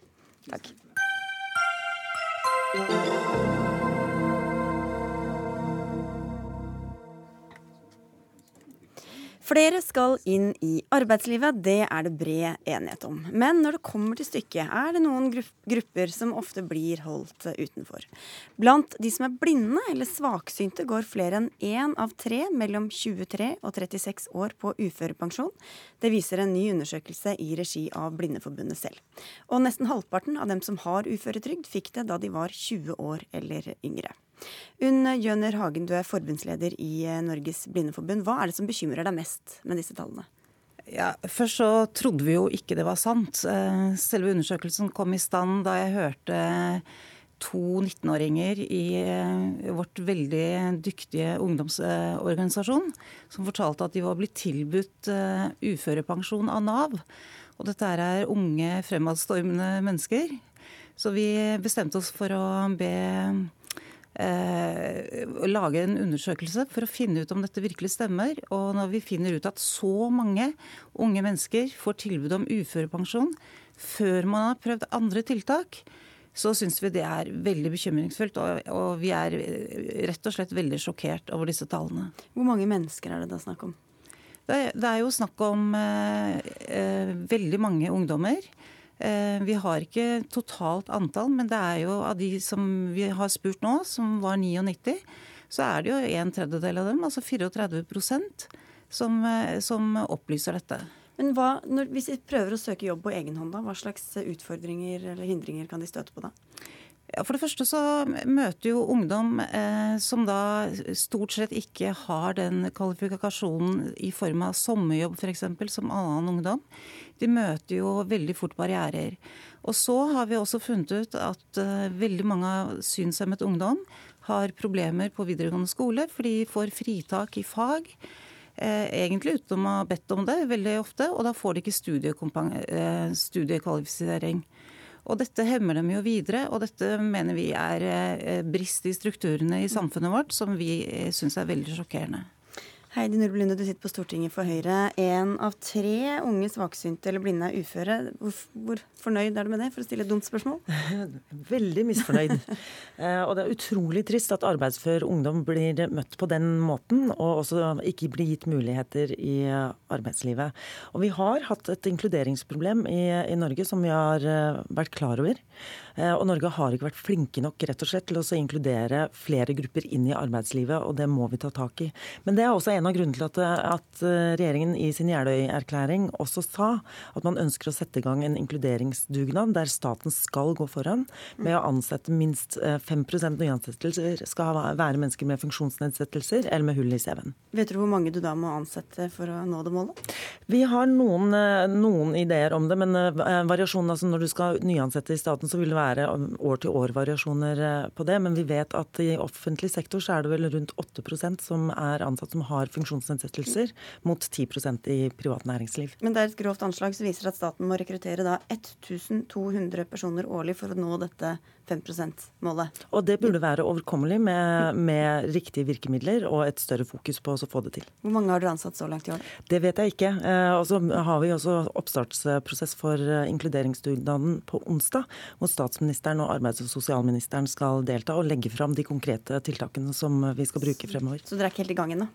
Takk. Música Flere skal inn i arbeidslivet, det er det bred enighet om. Men når det kommer til stykket, er det noen grupper som ofte blir holdt utenfor. Blant de som er blinde eller svaksynte, går flere enn én av tre mellom 23 og 36 år på uførepensjon. Det viser en ny undersøkelse i regi av Blindeforbundet selv. Og nesten halvparten av dem som har uføretrygd, fikk det da de var 20 år eller yngre. Unn Jøner Hagen, du er forbundsleder i eh, Norges Blindeforbund. Hva er det som bekymrer deg mest med disse tallene? Ja, Først så trodde vi jo ikke det var sant. Eh, selve undersøkelsen kom i stand da jeg hørte to 19-åringer i eh, vårt veldig dyktige ungdomsorganisasjon som fortalte at de var blitt tilbudt uførepensjon av Nav. Og dette er unge, fremadstormende mennesker. Så vi bestemte oss for å be eh, lage en undersøkelse for å finne ut om dette virkelig stemmer. Og når vi finner ut at så mange unge mennesker får tilbud om uførepensjon før man har prøvd andre tiltak, så syns vi det er veldig bekymringsfullt. Og, og, vi er rett og slett veldig sjokkert over disse tallene. Hvor mange mennesker er det da snakk om? Det, det er jo snakk om eh, eh, veldig mange ungdommer. Eh, vi har ikke totalt antall, men det er jo av de som vi har spurt nå, som var 99, så er det jo en tredjedel av dem, altså 34% som, eh, som opplyser dette. Men hva, når, Hvis de prøver å søke jobb på egen hånd, da, hva slags utfordringer eller hindringer kan de støte på da? For det første så møter jo ungdom eh, som da stort sett ikke har den kvalifikasjonen i form av sommerjobb f.eks. som annen ungdom. De møter jo veldig fort barrierer. Og så har vi også funnet ut at eh, veldig mange synshemmet ungdom har problemer på videregående skole, for de får fritak i fag. Eh, egentlig uten å ha bedt om det veldig ofte, og da får de ikke eh, studiekvalifisering. Og dette hemmer dem jo videre, og dette mener vi er brist i strukturene i samfunnet vårt som vi syns er veldig sjokkerende. Heidi Nordby Lunde, du sitter på Stortinget for Høyre. Én av tre unge svaksynte eller blinde er uføre. Hvor, hvor, fornøyd er du med det, for å stille et dumt spørsmål? Veldig misfornøyd. eh, og det er utrolig trist at arbeidsfør ungdom blir møtt på den måten, og også ikke blir gitt muligheter i arbeidslivet. Og vi har hatt et inkluderingsproblem i, i Norge som vi har uh, vært klar over. Eh, og Norge har ikke vært flinke nok rett og slett til å inkludere flere grupper inn i arbeidslivet, og det må vi ta tak i. Men det er også en av grunnene til at, at eh, regjeringen i sin Jeløy-erklæring også sa at man ønsker å sette i gang en inkluderingsdugnad der staten skal gå foran med å ansette minst 5 eh, nyansettelser skal være mennesker med funksjonsnedsettelser eller med hull i CV-en. Vet du hvor mange du da må ansette for å nå det målet? Vi har noen, noen ideer om det, men variasjonen altså når du skal nyansette i staten, så vil det være være år-til-år-variasjoner eh, på det, men vi vet at i offentlig sektor så er det vel rundt 8% som er ansatt som har funksjonsnedsettelser, mot 10% i privat næringsliv. Men det er et grovt anslag som viser at staten må rekruttere da 1200 personer årlig for å nå dette 5 %-målet. Og det burde være overkommelig med, med, riktige virkemidler og et større fokus på å få det til. Hvor mange har dere ansatt så langt i år? Det vet jeg ikke. Eh, og så har vi også oppstartsprosess for eh, inkluderingsdugnaden på onsdag, hvor statsministeren og arbeids- og sosialministeren skal delta og legge fram de konkrete tiltakene som vi skal bruke fremover. Så dere er ikke helt i gang ennå?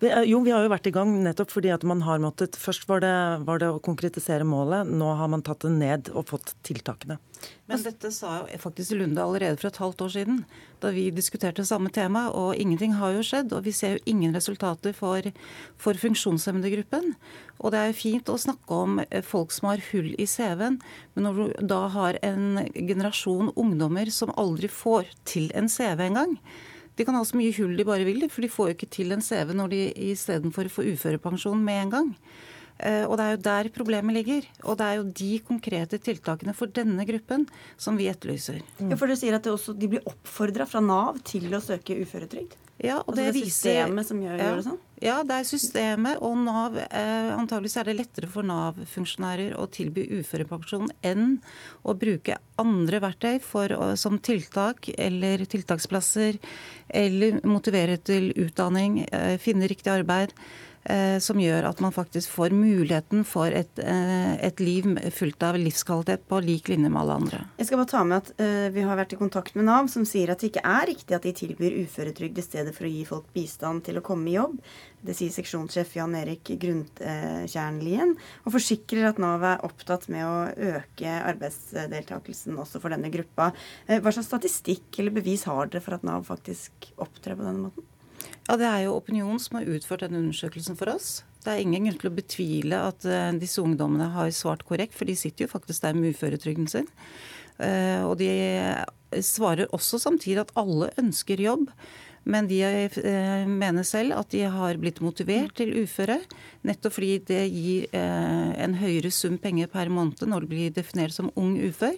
Eh, jo, vi har jo vært i gang nettopp fordi at man har måttet Først var det, var det å konkretisere målet, nå har man tatt det ned og fått tiltakene. Men dette sa jo faktisk Lunde allerede for et halvt år siden, da vi diskuterte samme tema. Og ingenting har jo skjedd. Og vi ser jo ingen resultater for, for funksjonshemmede-gruppen. Og det er jo fint å snakke om eh, folk som har hull i CV-en, men når du da har en generasjon ungdommer som aldri får til en CV engang, de kan ha så mye hull de bare vil, for de får jo ikke til en CV når de istedenfor får uførepensjon med en gang. Eh, og Det er jo der problemet ligger. Og det er jo de konkrete tiltakene for denne gruppen som vi etterlyser. Ja, For du sier at også, de blir oppfordra fra Nav til å søke uføretrygd? Ja, og altså det, det er systemet som gjør, ja, gjør, det sånn? Ja, det er systemet. Og Nav eh, Antageligvis er det lettere for Nav-funksjonærer å tilby uførepensjon enn å bruke andre verktøy for, som tiltak eller tiltaksplasser, eller motivere til utdanning, eh, finne riktig arbeid. Eh, som gjør at man faktisk får muligheten for et, eh, et, liv fullt av livskvalitet på lik linje med alle andre. Jeg skal bare ta med at uh, Vi har vært i kontakt med Nav, som sier at det ikke er riktig at de tilbyr uføretrygd i stedet for å gi folk bistand til å komme i jobb. Det sier seksjonssjef Jan Erik Grundtjernlien, og forsikrer at Nav er opptatt med å øke arbeidsdeltakelsen også for denne gruppa. Hva slags statistikk eller bevis har dere for at Nav faktisk opptrer på denne måten? Ja, Det er jo Opinion som har utført denne undersøkelsen for oss. Det er ingen grunn til å betvile at uh, disse ungdommene har svart korrekt, for de sitter jo faktisk der med uføretrygden sin. Uh, og de svarer også samtidig at alle ønsker jobb. Men de uh, mener selv at de har blitt motivert til uføre, nettopp fordi det gir en høyere sum penger per måned når det blir definert som ung ufør,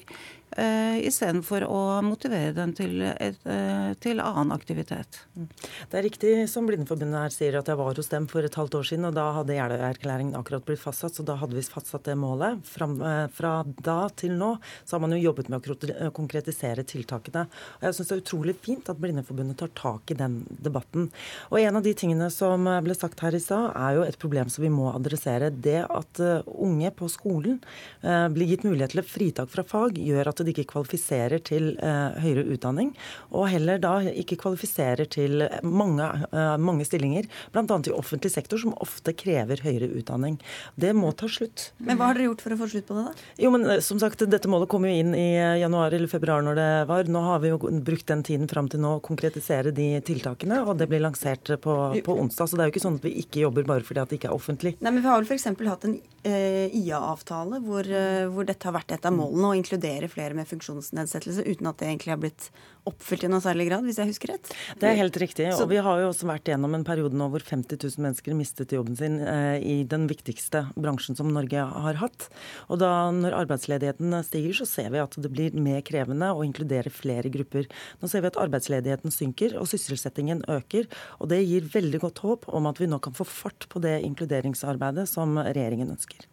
Uh, Istedenfor å motivere dem til, et, uh, til, annen aktivitet. Det er riktig som Blindeforbundet her sier at jeg var hos dem for et halvt år siden, og da hadde Jeløya-erklæringen akkurat blitt fastsatt, så da hadde vi fastsatt det målet. Fra, uh, fra da til nå så har man jo jobbet med å konkretisere tiltakene. Og jeg syns det er utrolig fint at Blindeforbundet tar tak i den debatten. Og en av de tingene som ble sagt her i stad, er jo et problem som vi må adressere. Det at unge på skolen blir gitt mulighet til fritak fra fag, gjør at at de ikke kvalifiserer til uh, høyere utdanning, og heller da ikke kvalifiserer til mange, uh, mange stillinger, bl.a. i offentlig sektor, som ofte krever høyere utdanning. Det må ta slutt. Men hva har dere gjort for å få slutt på det, da? Jo, men uh, som sagt, Dette målet kom jo inn i januar eller februar når det var. Nå har vi jo brukt den tiden fram til nå å konkretisere de tiltakene, og det blir lansert på, på, onsdag. Så det er jo ikke sånn at vi ikke jobber bare fordi at det ikke er offentlig. Nei, men Vi har vel f.eks. hatt en IA-avtale hvor, hvor, dette har vært et av målene, å inkludere flere flere med funksjonsnedsettelse uten at det egentlig har blitt oppfylt i noe særlig grad, hvis jeg husker rett? Det er helt riktig. Så, og vi har jo også vært gjennom en periode nå hvor 50 000 mennesker mistet jobben sin eh, i den viktigste bransjen som Norge har hatt. Og da når arbeidsledigheten stiger, så ser vi at det blir mer krevende å inkludere flere grupper. Nå ser vi at arbeidsledigheten synker og sysselsettingen øker. Og det gir veldig godt håp om at vi nå kan få fart på det inkluderingsarbeidet som regjeringen ønsker.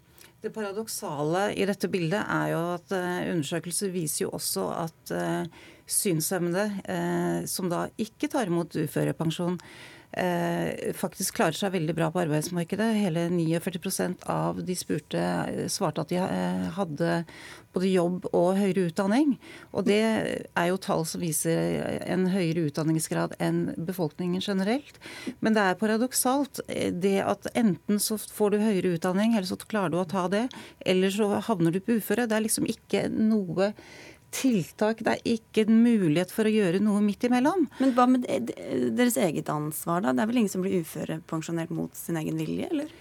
Det paradoksale i dette bildet er jo at uh, undersøkelser viser jo også at uh, synshemmede uh, som da ikke tar imot uførepensjon, Eh, faktisk klarer seg veldig bra på arbeidsmarkedet. Hele 49% av de spurte eh, svarte at de eh, hadde både jobb og høyere utdanning. Og det er jo tall som viser en høyere utdanningsgrad enn befolkningen generelt. Men det er paradoksalt det at enten så får du høyere utdanning, eller så klarer du å ta det, eller så havner du på uføre. Det er liksom ikke noe tiltak. Det er ikke en mulighet for å gjøre noe midt imellom. Men hva med deres eget ansvar, da? Det er vel ingen som blir uførepensjonert mot sin egen vilje, eller?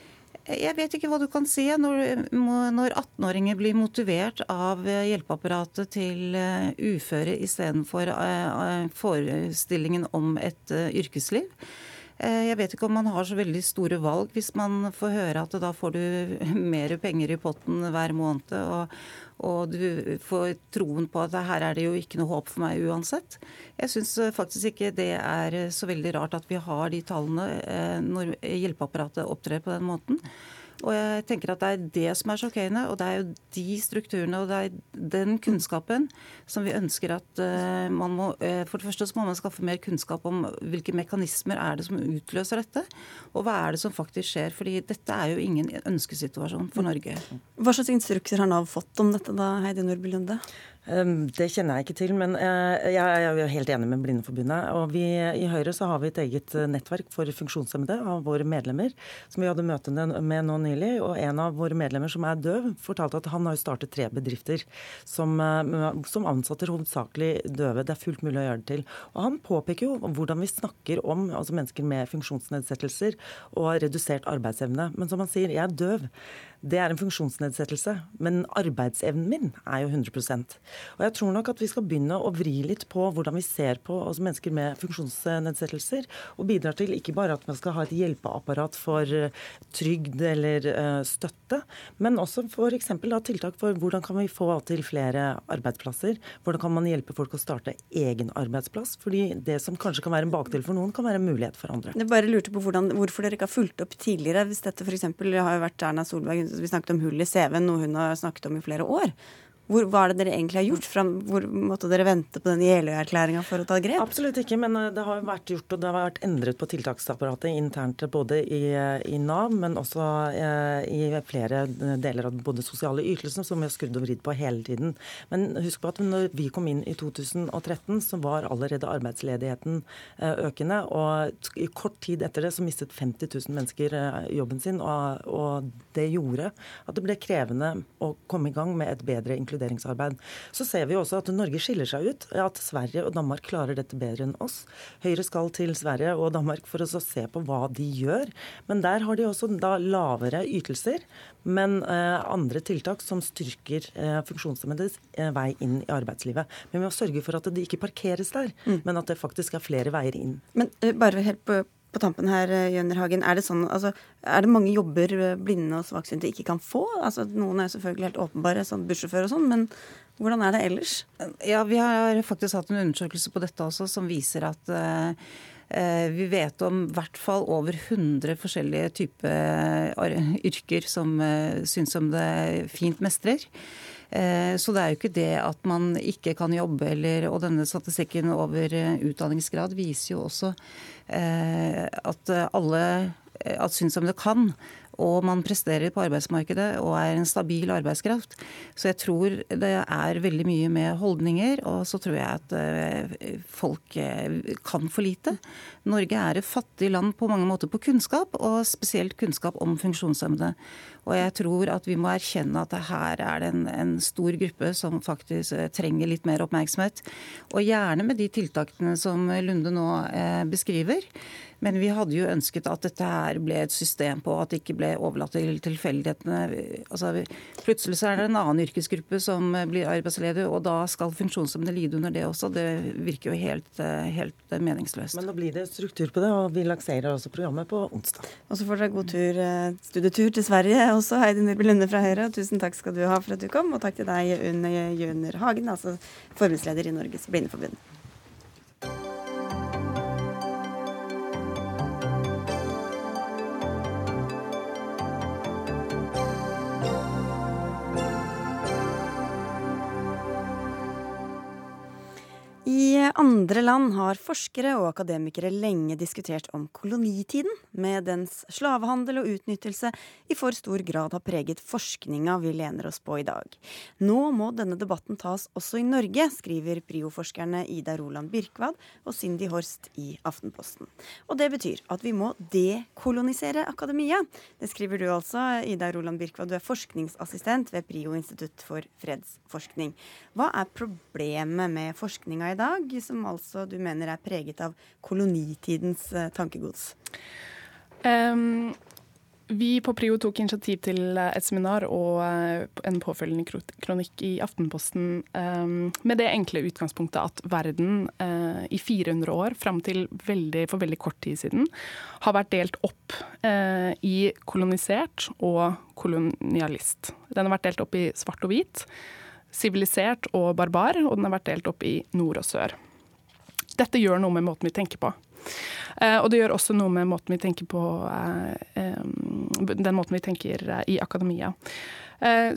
Jeg vet ikke hva du kan si. Når, når 18-åringer blir motivert av hjelpeapparatet til eh, uføre istedenfor eh, forestillingen om et eh, yrkesliv. Jeg vet ikke om man har så veldig store valg hvis man får høre at da får du mer penger i potten hver måned. og og du får troen på at her er det jo ikke noe håp for meg uansett. Jeg syns eh, faktisk ikke det er så veldig rart at vi har de tallene eh, når hjelpeapparatet opptrer på den måten. Og jeg tenker at Det er det som er sjokkerende. og Det er jo de strukturene og det er den kunnskapen som vi ønsker at uh, man må uh, For det første så må man skaffe mer kunnskap om hvilke mekanismer er det som utløser dette. Og hva er det som faktisk skjer. fordi dette er jo ingen ønskesituasjon for Norge. Hva slags instrukser har Nav fått om dette da, Heidi Nordby Lunde? Det kjenner jeg ikke til, men eh, jeg er helt enig med Blindeforbundet. Og vi, I Høyre så har vi et eget eh, nettverk for funksjonshemmede av våre medlemmer, som vi hadde møte med nå nylig. Og en av våre medlemmer som er døv, fortalte at han har startet tre bedrifter som, eh, som ansetter hovedsakelig døve. Det er fullt mulig å gjøre det til. Og han påpeker jo hvordan vi snakker om altså mennesker med funksjonsnedsettelser og redusert arbeidsevne. Men som han sier, jeg er døv. Det er en funksjonsnedsettelse. Men arbeidsevnen min er jo 100% Og jeg tror nok at vi skal begynne å vri litt på hvordan vi ser på oss mennesker med funksjonsnedsettelser, og bidrar til ikke bare at man skal ha et hjelpeapparat for eh, trygd eller uh, støtte, men også f.eks. tiltak for hvordan kan vi få til flere arbeidsplasser. Hvordan kan man hjelpe folk å starte egen arbeidsplass? Fordi det som kanskje kan være en bakdel for noen, kan være en mulighet for andre. Jeg bare lurte på hvordan, hvorfor dere ikke har fulgt opp tidligere, hvis dette f.eks. har vært Erna Solberg vi snakket om hull i CV-en, noe hun har snakket om i flere år. Hvor, hva er det dere egentlig har gjort? Fram, hvor måtte dere vente på den Jeløya-erklæringa for å ta grep? Absolutt ikke, men eh, det har vært gjort og det har vært endret på tiltaksapparatet internt både i, i Nav, men også eh, i flere deler av både sosiale ytelser, som vi har skrudd og vridd på hele tiden. Men husk på at når vi kom inn i 2013, så var allerede arbeidsledigheten eh, økende. Og i kort tid etter det så mistet 50 000 mennesker eh, jobben sin, og, og det gjorde at det ble krevende å komme i gang med et bedre inkluderingsarbeid inkluderingsarbeid. Så ser vi også at Norge skiller seg ut. At Sverige og Danmark klarer dette bedre enn oss. Høyre skal til Sverige og Danmark for å se på hva de gjør. Men der har de også da lavere ytelser, men eh, andre tiltak som styrker eh, funksjonshemmedes eh, vei inn i arbeidslivet. Men vi må sørge for at de ikke parkeres der, mm. men at det faktisk er flere veier inn. Men bare helt på på tampen her, eh, Jønner Hagen, er det, sånn, altså, er det mange jobber eh, blinde og svaksynte ikke kan få? Altså, noen er selvfølgelig helt åpenbare, sånn bussjåfør og sånn, men hvordan er det ellers? Ja, Vi har faktisk hatt en undersøkelse på dette også som viser at uh, vi vet om i hvert fall over 100 forskjellige typer yrker som synshemmede fint mestrer. Så det er jo ikke det at man ikke kan jobbe, eller, og denne statistikken over utdanningsgrad viser jo også Eh, at alle eh, at synshemmede kan og man presterer på arbeidsmarkedet og er en stabil arbeidskraft. Så jeg tror det er veldig mye med holdninger, og så tror jeg at eh, folk eh, kan for lite. Norge er et fattig land på mange måter på kunnskap, og spesielt kunnskap om funksjonshemmede. Og jeg tror at vi må erkjenne at her er det en, en, stor gruppe som faktisk eh, trenger litt mer oppmerksomhet. Og gjerne med de tiltakene som Lunde nå beskriver. Men vi hadde jo ønsket at dette her ble et system på, at det ikke ble overlatt til tilfeldighetene. Altså, plutselig så er det en annen yrkesgruppe som blir arbeidsledig, og da skal funksjonshemmede lide under det også. Det virker jo helt, helt meningsløst. Men nå blir det struktur på det, og vi lanserer også programmet på onsdag. Og så får dere god tur, eh, studietur til Sverige også, Heidi Nybø Lunde fra Høyre. Tusen takk skal du ha for at du kom, og takk til deg, Unn Jøner Hagen, altså forbundsleder i Norges Blindeforbund. Andre land har forskere og akademikere lenge diskutert om kolonitiden, med dens slavehandel og utnyttelse i for stor grad har preget forskninga vi lener oss på i dag. Nå må denne debatten tas også i Norge, skriver Prio-forskerne Ida Roland Birkvad og Cindy Horst i Aftenposten. Og det betyr at vi må dekolonisere akademia. Det skriver du altså, Ida Roland Birkvad. Du er forskningsassistent ved Prio institutt for fredsforskning. Hva er problemet med forskninga i dag? Som altså du mener er preget av kolonitidens uh, tankegods? Um, vi på Prio tok initiativ til eh, et seminar og eh, en påfølgende kronikk i Aftenposten um, med det enkle utgangspunktet at verden i 400 år, fram til veldig, for veldig kort tid siden, har vært delt opp i kolonisert og kolonialist. Den har vært delt opp i svart og hvit, sivilisert og barbar, og den har vært delt opp i nord og sør. Dette gjør noe med måten vi tenker på. Uh, og det gjør også noe med måten vi tenker på um, den måten vi tenker uh, i akademia.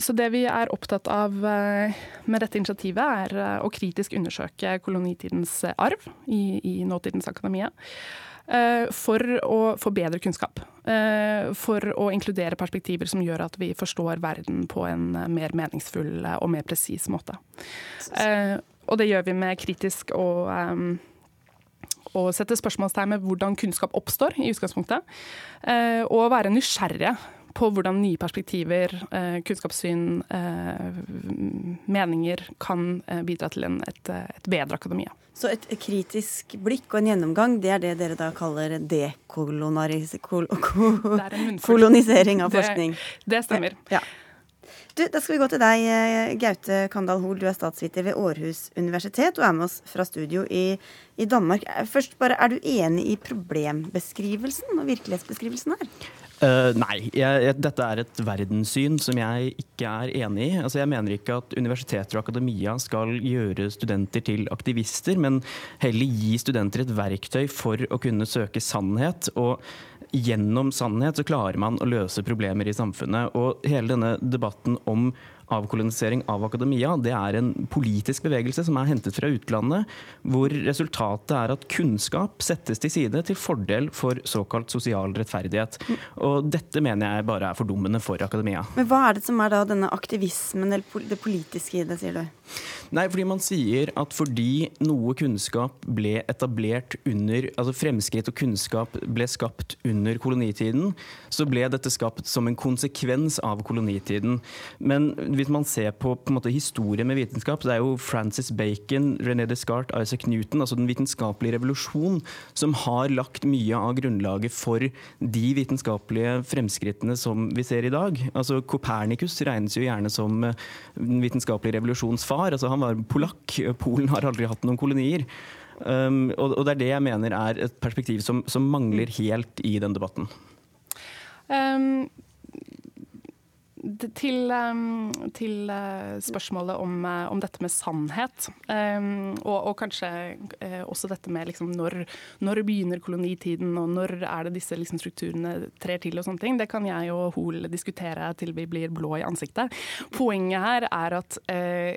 Så det vi er opptatt av med dette initiativet, er å kritisk undersøke kolonitidens arv i, i nåtidens akademia. For å få bedre kunnskap. For å inkludere perspektiver som gjør at vi forstår verden på en mer meningsfull og mer presis måte. Og det gjør vi med kritisk og å sette spørsmålstegn ved hvordan kunnskap oppstår, i utgangspunktet. Og være nysgjerrige på hvordan nye perspektiver, eh, kunnskapssyn, eh, meninger kan eh, bidra til en, et, et, bedre akademia. Så et kritisk blikk og en gjennomgang, det er det dere da kaller dekolonisering av forskning? Det, det stemmer. Ja. Du, da skal vi gå til deg, Gaute Kandal Hoel. Du er statsviter ved Århus universitet og er med oss fra studio i, i Danmark. Først bare, Er du enig i problembeskrivelsen og virkelighetsbeskrivelsen her? Uh, nei, jeg, jeg, dette er et verdenssyn som jeg ikke er enig i. Altså, jeg mener ikke at universiteter og akademia skal gjøre studenter til aktivister, men heller gi studenter et verktøy for å kunne søke sannhet. og Gjennom sannhet så klarer man å løse problemer i samfunnet. Og hele denne debatten om avkolonisering av akademia, det er en politisk bevegelse som er hentet fra utlandet, hvor resultatet er at kunnskap settes til side til fordel for såkalt sosial rettferdighet. Og dette mener jeg bare er fordummende for akademia. Men hva er det som er da denne aktivismen, eller det politiske i det, sier du? Nei, fordi man sier at fordi noe kunnskap ble etablert under Altså fremskritt og kunnskap ble skapt under kolonitiden, så ble dette skapt som en konsekvens av kolonitiden. Men hvis man ser på, på måte, historie med vitenskap, så er jo Francis Bacon, René Descartes, Isaac Newton, altså den vitenskapelige revolusjon, som har lagt mye av grunnlaget for de vitenskapelige fremskrittene som vi ser i dag. Altså Copernicus regnes jo gjerne som eh, den vitenskapelige revolusjons far. Altså, han var polakk. Polen har aldri hatt noen kolonier. Um, og, og, det er det jeg mener er et perspektiv som, som mangler helt i den debatten. Um, til, til, eh, spørsmålet om, eh, om, dette med sannhet, og, og, kanskje uh, også dette med liksom når, når, begynner kolonitiden, og når er det disse liksom, strukturene trer til og sånne ting, det kan jeg og Hoel diskutere til vi blir blå i ansiktet. Poenget her er at uh,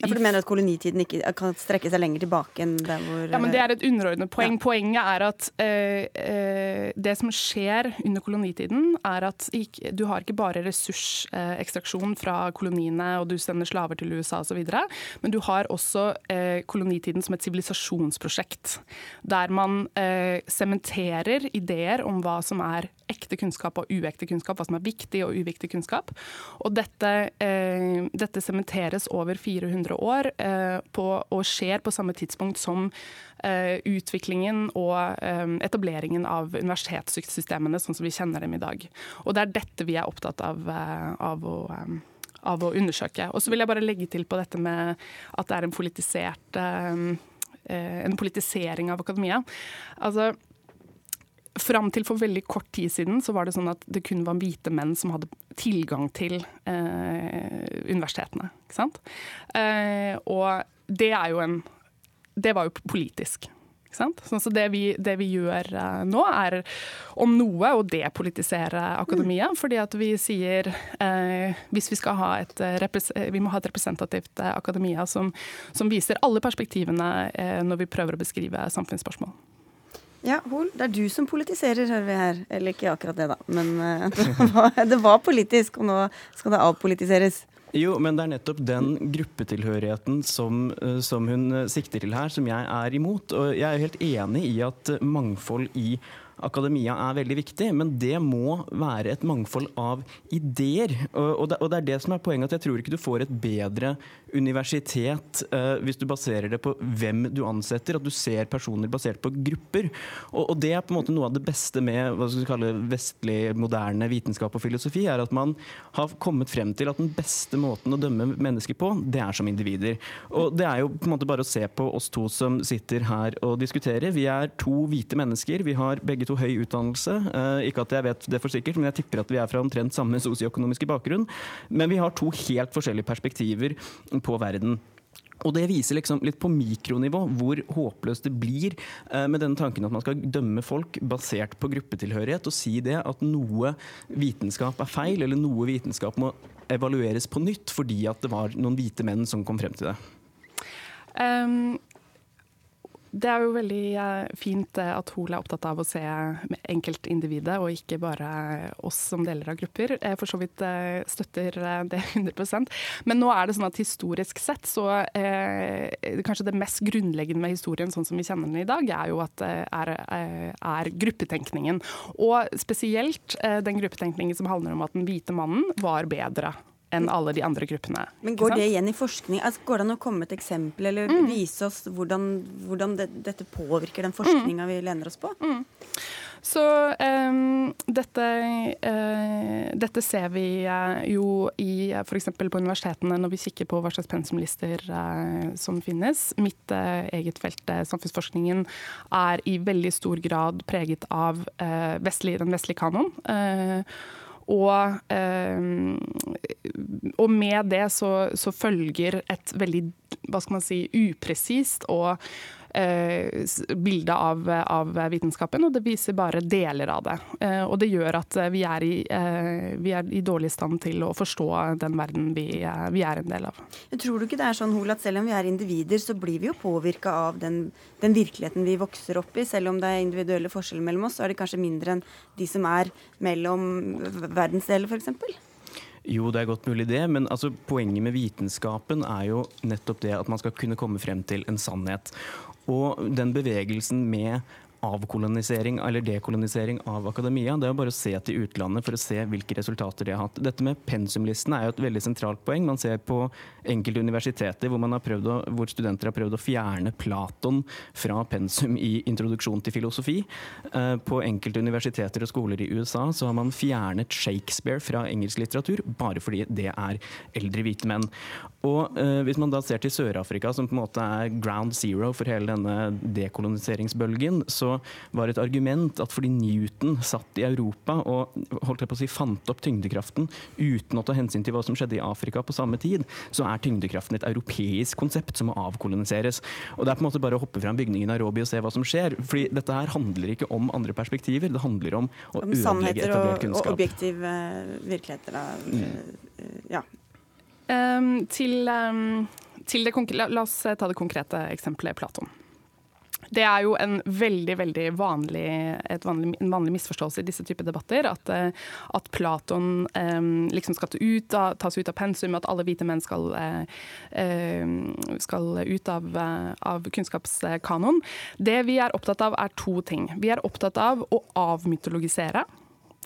ja, for Du mener at kolonitiden ikke kan strekke seg lenger tilbake enn der hvor Ja, men Det er et underordnet poeng. Ja. Poenget er at uh, det som skjer under kolonitiden, er at du har ikke bare ressursekstraksjon fra koloniene og du sender slaver til USA osv., men du har også uh, kolonitiden som et sivilisasjonsprosjekt. Der man sementerer uh, ideer om hva som er ekte kunnskap og uekte kunnskap, hva som er viktig og uviktig kunnskap. Og dette sementeres over 400 100 år eh, på, og skjer på samme tidspunkt som eh, utviklingen og eh, etableringen av universitetssystemene sånn som vi kjenner dem i dag. Og det er dette vi er opptatt av, av å av å undersøke. Og så vil jeg bare legge til på dette med at det er en politisert en politisering av akademia. Altså, Fram til for veldig kort tid siden så var det sånn at det kun var hvite menn som hadde tilgang til eh, universitetene. Ikke sant? Eh, og det er jo en Det var jo politisk. Ikke sant? Sånn, så det vi, det vi gjør eh, nå, er om noe å depolitisere akademia. Mm. Fordi at vi sier eh, hvis vi skal ha et, eh, vi må ha et representativt eh, akademia som, som viser alle perspektivene eh, når vi prøver å beskrive samfunnsspørsmål. Ja, Hol, det er du som politiserer, hører vi her. Eller ikke akkurat det, da. Men uh, det, var, politisk, og nå skal det avpolitiseres. Jo, men det er nettopp den gruppetilhørigheten som, eh, som, hun eh, sikter til her, som jeg er imot. Og jeg er helt enig i at mangfold i akademia er veldig viktig, men det må være et mangfold av ideer. Og det, er det som er poenget, at jeg tror ikke du får et bedre universitet uh, hvis du baserer det på hvem du ansetter, at du ser personer basert på grupper. Og det er på en måte noe av det beste med hva skal vi kalle vestlig, moderne vitenskap og filosofi, er at man har kommet frem til at den beste måten å dømme mennesker på, det er som individer. Og det er jo på en måte bare å se på oss to som sitter her og diskuterer. Vi er to hvite mennesker. Vi har begge to høy utdannelse. Uh, ikke at jeg vet det for sikkert, men jeg tipper at vi er fra omtrent samme sosioøkonomiske bakgrunn. Men vi har to helt forskjellige perspektiver på verden. Og Det viser liksom litt på mikronivå hvor håpløst det blir eh, med denne tanken at man skal dømme folk basert på gruppetilhørighet, og si det at noe vitenskap er feil, eller noe vitenskap må evalueres på nytt fordi at det var noen hvite menn som kom frem til det. Um, Det er jo veldig eh, fint eh, at Hol er opptatt av å se enkeltindividet, og ikke bare oss som deler av grupper. Jeg for så vidt eh, støtter det 100% Men nå er det sånn at historisk sett så eh, kanskje det mest grunnleggende med historien sånn som vi kjenner den i dag, er jo at er, er gruppetenkningen. Og spesielt den gruppetenkningen som handler om at den hvite mannen var bedre enn alle de andre gruppene. Men Går det igjen i forskning? Altså, går det an å komme et eksempel eller mm. vise oss hvordan, hvordan det, dette påvirker den forskninga mm. vi lener oss på? Mm. Så um, dette, uh, dette, ser vi uh, jo i f.eks. på universitetene når vi kikker på hva slags pensumlister uh, som finnes. Mitt eget felt, samfunnsforskningen, er i veldig stor grad preget av vestlig, den vestlige kanon. Og, eh, og med det så, så, følger et veldig hva skal man si, upresist og eh, bilde av, av, vitenskapen, og det viser bare deler av det. Eh, og det gjør at vi er, i, eh, vi er i dårlig stand til å forstå den verden vi, eh, vi, er en del av. Tror du ikke det er sånn, Hol, at selv om vi er individer, så blir vi jo påvirka av den, den, virkeligheten vi vokser opp i. Selv om det er individuelle forskjeller mellom oss, så er det kanskje mindre enn de som er mellom verdensdeler, f.eks.? Jo, det er godt mulig det, men altså, poenget med vitenskapen er jo nettopp det at man skal kunne komme frem til en sannhet. Og den bevegelsen med avkolonisering eller dekolonisering av akademia. Det er bare å se til utlandet for å se hvilke resultater de har hatt. Dette med pensumlistene er jo et veldig sentralt poeng. Man ser på enkelte universiteter hvor, å, hvor studenter har prøvd å fjerne Platon fra pensum i introduksjon til filosofi. Eh, på enkelte universiteter og skoler i USA så har man fjernet Shakespeare fra engelsk litteratur bare fordi det er eldre hvite menn. Og eh, Hvis man da ser til Sør-Afrika, som på en måte er ground zero for hele denne dekoloniseringsbølgen, så var et argument at fordi Newton satt i Europa og holdt jeg på å si, fant opp tyngdekraften uten å ta hensyn til hva som skjedde i Afrika på samme tid, så er tyngdekraften et europeisk konsept som må avkoloniseres. Og Det er på en måte bare å hoppe fram bygningen i Nairobi og se hva som skjer. fordi dette her handler ikke om andre perspektiver, det handler om å om ødelegge etablert kunnskap. Og objektive virkeligheter. Da. Mm. Ja, Um, til, um, til det, la, la, oss ta det konkrete eksempelet Platon. Det er jo en veldig veldig vanlig, vanlig, en vanlig misforståelse i disse typer debatter. At, uh, at Platon um, liksom skal ut av, tas ut av pensum, at alle hvite menn skal, uh, skal ut av, av kunnskapskanon. Det vi er opptatt av, er to ting. Vi er opptatt av å avmytologisere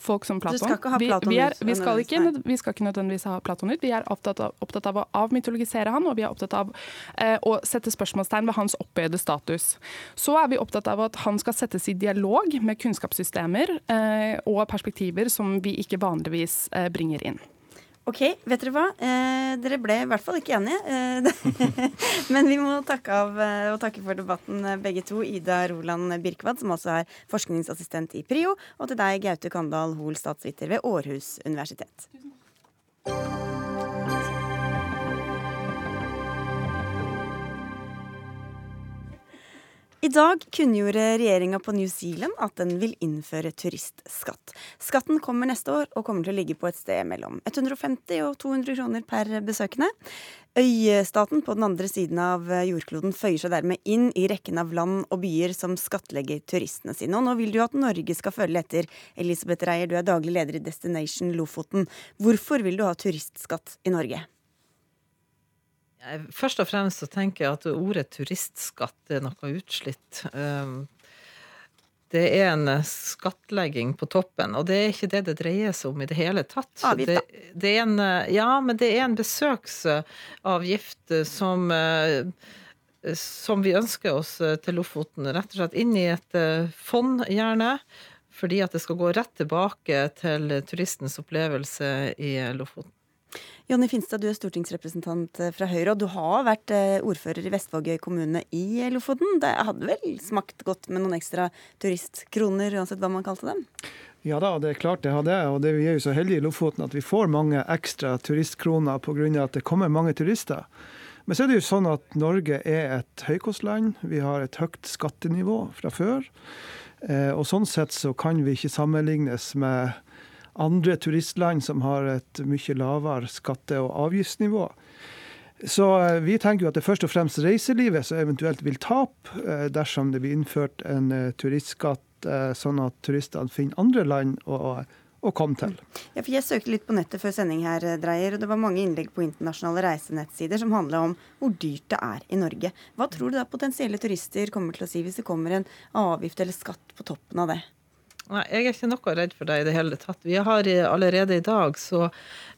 folk som Platon. Du skal ikke ha Platon vi, vi, er, vi, skal ikke, vi, skal ikke, nødvendigvis ha Platon ut. Vi er opptatt av, opptatt av å avmytologisere han, og vi er opptatt av eh, å sette spørsmålstegn ved hans opphøyde status. Så er vi opptatt av at han skal settes i dialog med kunnskapssystemer eh, og perspektiver som vi ikke vanligvis eh, bringer inn. OK, vet dere hva? Eh, dere ble i hvert fall ikke enige. Eh, men vi må takke av eh, og takke for debatten eh, begge to. Ida Roland Birkvad, som også er forskningsassistent i PRIO, og til deg, Gaute Kandal Hoel, statsviter ved Århus universitet. Tusen. I dag kunngjorde regjeringa på New Zealand at den vil innføre turistskatt. Skatten kommer neste år og kommer til å ligge på et sted mellom 150 og 200 kroner per besøkende. Øystaten på den andre siden av jordkloden føyer seg dermed inn i rekken av land og byer som skattlegger turistene sine. Og nå vil du at Norge skal følge etter. Elisabeth Reier, du er daglig leder i Destination Lofoten. Hvorfor vil du ha turistskatt i Norge? Først og fremst så tenker jeg at ordet turistskatt er noe utslitt. Ehm, det er en skattlegging på toppen, og det er ikke det det dreier seg om i det hele tatt. Det, det er en, ja, men det er en besøksavgift som som vi ønsker oss til Lofoten. Rett og slett inn i et eh, fond, gjerne. Fordi at det skal gå rett tilbake til turistens opplevelse i Lofoten. Jonny Finstad, du er stortingsrepresentant eh, fra Høyre, og du har vært eh, ordfører i Vestvågøy kommune i Lofoten. Det hadde vel smakt godt med noen ekstra turistkroner, uansett hva man kalte dem? Ja da, det er klart det hadde jeg. Og det, vi er jo så heldige i Lofoten at vi får mange ekstra turistkroner pga. at det kommer mange turister. Men så er det jo sånn at Norge er et høykostland. Vi har et høyt skattenivå fra før. Eh, og sånn sett så kan vi ikke sammenlignes med andre turistland som har et mye lavere skatte- og avgiftsnivå. Så eh, vi tenker jo at det først og fremst reiselivet som eventuelt vil tape eh, dersom det blir innført en eh, turistskatt, sånn at turistene finner andre land å, å komme til. Ja, for Jeg søkte litt på nettet før sending her, Dreier, og det var mange innlegg på internasjonale reisenettsider som handla om hvor dyrt det er i Norge. Hva tror du da potensielle turister kommer til å si hvis det kommer en avgift eller skatt på toppen av det? Nei, Jeg er ikke noe redd for deg i det hele tatt. Vi har Allerede i dag så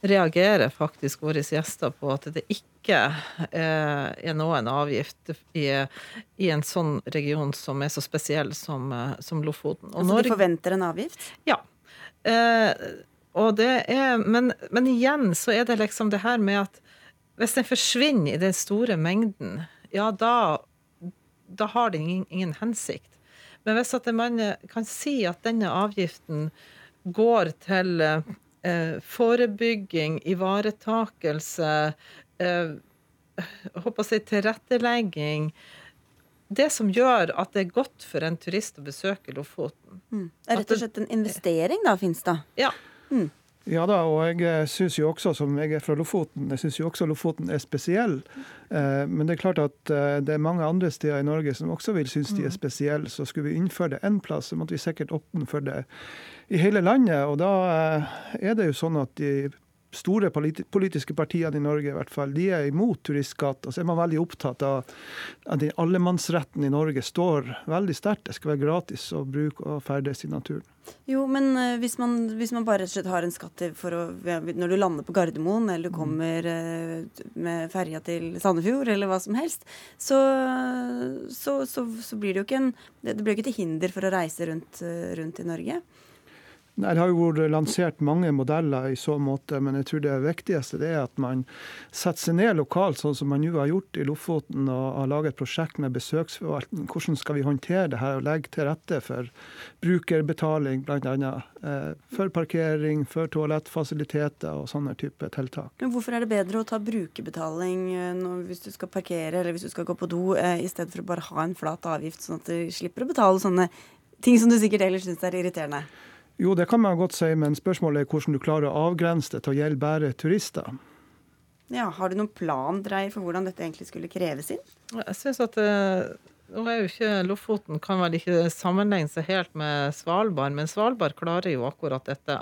reagerer faktisk våre gjester på at det ikke eh, er noen avgift i, i, en sånn region som er så spesiell som, eh, som Lofoten. Og altså de forventer en avgift? Ja. Eh, og det er, men, men igjen så er det liksom det her med at hvis den forsvinner i den store mengden, ja da, da har det ingen, ingen hensikt. Men hvis at man eh, kan si at denne avgiften går til eh, forebygging, ivaretakelse, eh, håper å si tilrettelegging Det som gjør at det er godt for en turist å besøke Lofoten. Mm. Det er rett og slett en investering, da, Finstad? Ja. Mm. Ja da, og jeg eh, syns jo også, som jeg er fra Lofoten, jeg syns jo også Lofoten er spesiell. Eh, men det er klart at eh, det er mange andre steder i Norge som også vil synes de er mm. spesielle. Så skulle vi innføre det én plass, så måtte vi sikkert åpne for det i hele landet. Og da er det jo sånn at de store politiske partiene i Norge i hvert fall, de er imot turistskatt. Og så er man veldig opptatt av at den allemannsretten i Norge står veldig sterkt. Det skal være gratis å bruke og ferdes i naturen. Jo, men uh, hvis, man, hvis, man, bare rett og slett har en skatt for å, når du lander på Gardermoen, eller du mm. kommer uh, med ferja til Sandefjord, eller hva som helst, så, så, så, så blir det jo ikke en Det blir ikke til hinder for å reise rundt, uh, rundt i Norge. Det har jo vært lansert mange modeller i så måte, men jeg tror det viktigste det er at man setter seg ned lokalt, sånn som man nå har gjort i Lofoten, og har laget et prosjekt med besøksforvaltning. Hvordan skal vi håndtere det her og legge til rette for brukerbetaling, bl.a. Eh, for parkering, for toalettfasiliteter og sånne type tiltak. Men Hvorfor er det bedre å ta brukerbetaling eh, hvis du skal parkere eller hvis du skal gå på do, eh, i stedet for å bare ha en flat avgift, sånn at du slipper å betale sånne ting som du sikkert ellers syns er irriterende? Jo, det kan man godt si, men spørsmålet er hvordan du klarer å avgrense det til å gjelde bare turister. Ja, Har du noen plan Dreyer, for hvordan dette egentlig skulle kreves inn? Jeg synes at uh, nå er jo ikke Lofoten kan vel ikke sammenligne seg helt med Svalbard, men Svalbard klarer jo akkurat dette.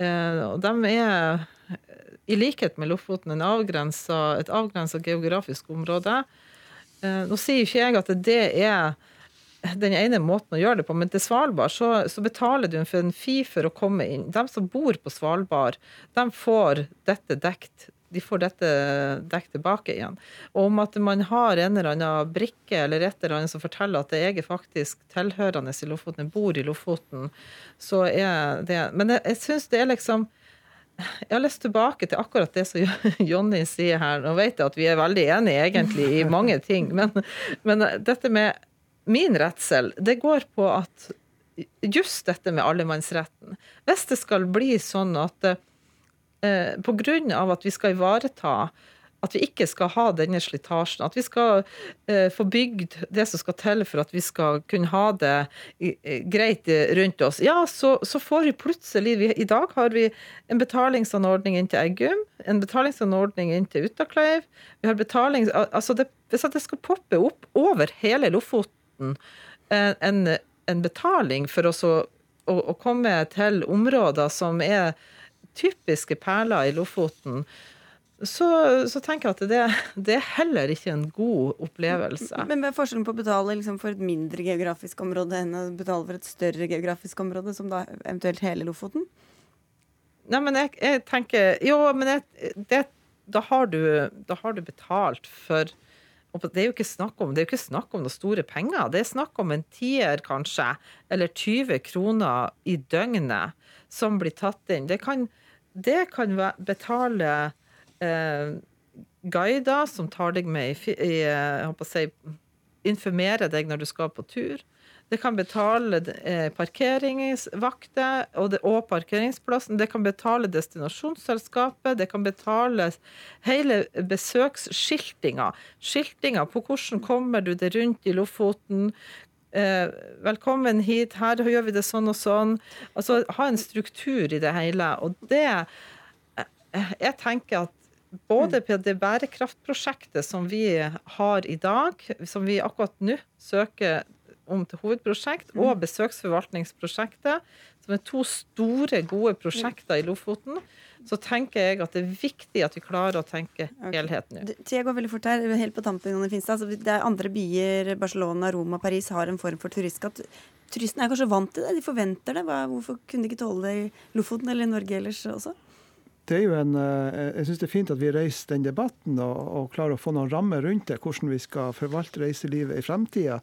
Og de er, i likhet med Lofoten, avgrenset, et avgrensa geografisk område. Uh, nå sier ikke jeg at det er den ene måten å gjøre det på. Men til Svalbard så, så betaler du for en fi for å komme inn. De som bor på Svalbard, de får dette dekt. De får dette dekket tilbake igjen. Og om at man har en eller annen brikke eller et eller annet som forteller at jeg er faktisk tilhørende i Lofoten, jeg bor i Lofoten, så er det Men jeg, jeg syns det er liksom jeg har lyst tilbake til akkurat det som Jonny sier her. Nå vet jeg at vi er veldig enige egentlig i mange ting, men, men dette med min redsel, det går på at just dette med allemannsretten Hvis det skal bli sånn at eh, pga. at vi skal ivareta at vi ikke skal ha denne slitasjen. At vi skal eh, få bygd det som skal til for at vi skal kunne ha det greit rundt oss. Ja, så, så får vi plutselig vi, I dag har vi en betalingsanordning inn til Eggum, en betalingsanordning inn til Utakleiv. Vi har betaling, altså det, Hvis det skal poppe opp over hele Lofoten staten en, en betaling for å, å, å komme til områder som er typiske perler i Lofoten, så, så, tenker jeg at det, det, er heller ikke en god opplevelse. Men hva er forskjellen på å betale liksom for et mindre geografisk område enn å betale for et større geografisk område, som da eventuelt hele Lofoten? Nei, men jeg, jeg tenker Jo, men jeg, det, da, har du, da har du betalt for og det er jo ikke snakk om, det er jo ikke snakk om noen store penger. Det er snakk om en tier, kanskje, eller 20 kroner i døgnet som blir tatt inn. Det kan, det kan betale eh, guider som tar deg med i, i jeg håper å si, informerer deg når du skal på tur. Det kan betale eh, parkeringsvakter og, og, parkeringsplassen. Det kan betale destinasjonsselskapet. Det kan betale hele besøksskiltinga. Skiltinga på hvordan kommer du deg rundt i Lofoten. Eh, velkommen hit, her gjør vi det sånn og sånn. Altså ha en struktur i det hele. Og det eh, Jeg tenker at både på det bærekraftprosjektet som vi har i dag, som vi akkurat nå søker om til hovedprosjekt, og besøksforvaltningsprosjektet, som er to store, gode prosjekter i Lofoten, så tenker jeg at det er viktig at vi klarer å tenke helheten Okay. Tida går veldig fort her. Helt på tampen, Jonny Finstad. Altså, det er andre byer, Barcelona, Roma, Paris, har en form for turistskatt. Turistene er kanskje vant til det? De forventer det? Hvorfor kunne de ikke tåle det i Lofoten eller i Norge ellers også? det er jo en, eh, jeg syns det er fint at vi reiser den debatten og, og klarer å få noen rammer rundt det, hvordan vi skal forvalte reiselivet i fremtida.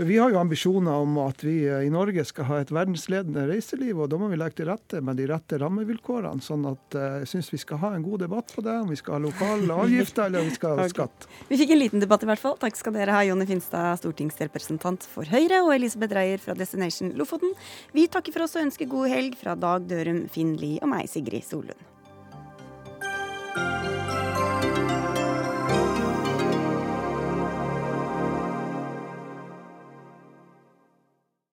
Vi har jo ambisjoner om at vi eh, i Norge skal ha et verdensledende reiseliv, og da må vi legge til rette med de rette rammevilkårene. Sånn at eh, jeg syns vi skal ha en god debatt på det, om vi skal ha lokale avgifter eller om vi skal ha skatt. Vi fikk en liten debatt i hvert fall. Takk skal dere ha, Jonny Finstad, stortingsrepresentant for Høyre, og Elisabeth Reier fra Destination Lofoten. Vi takker for oss og ønsker god helg fra Dag Dørum, Finn Lie og meg, Sigrid Solund.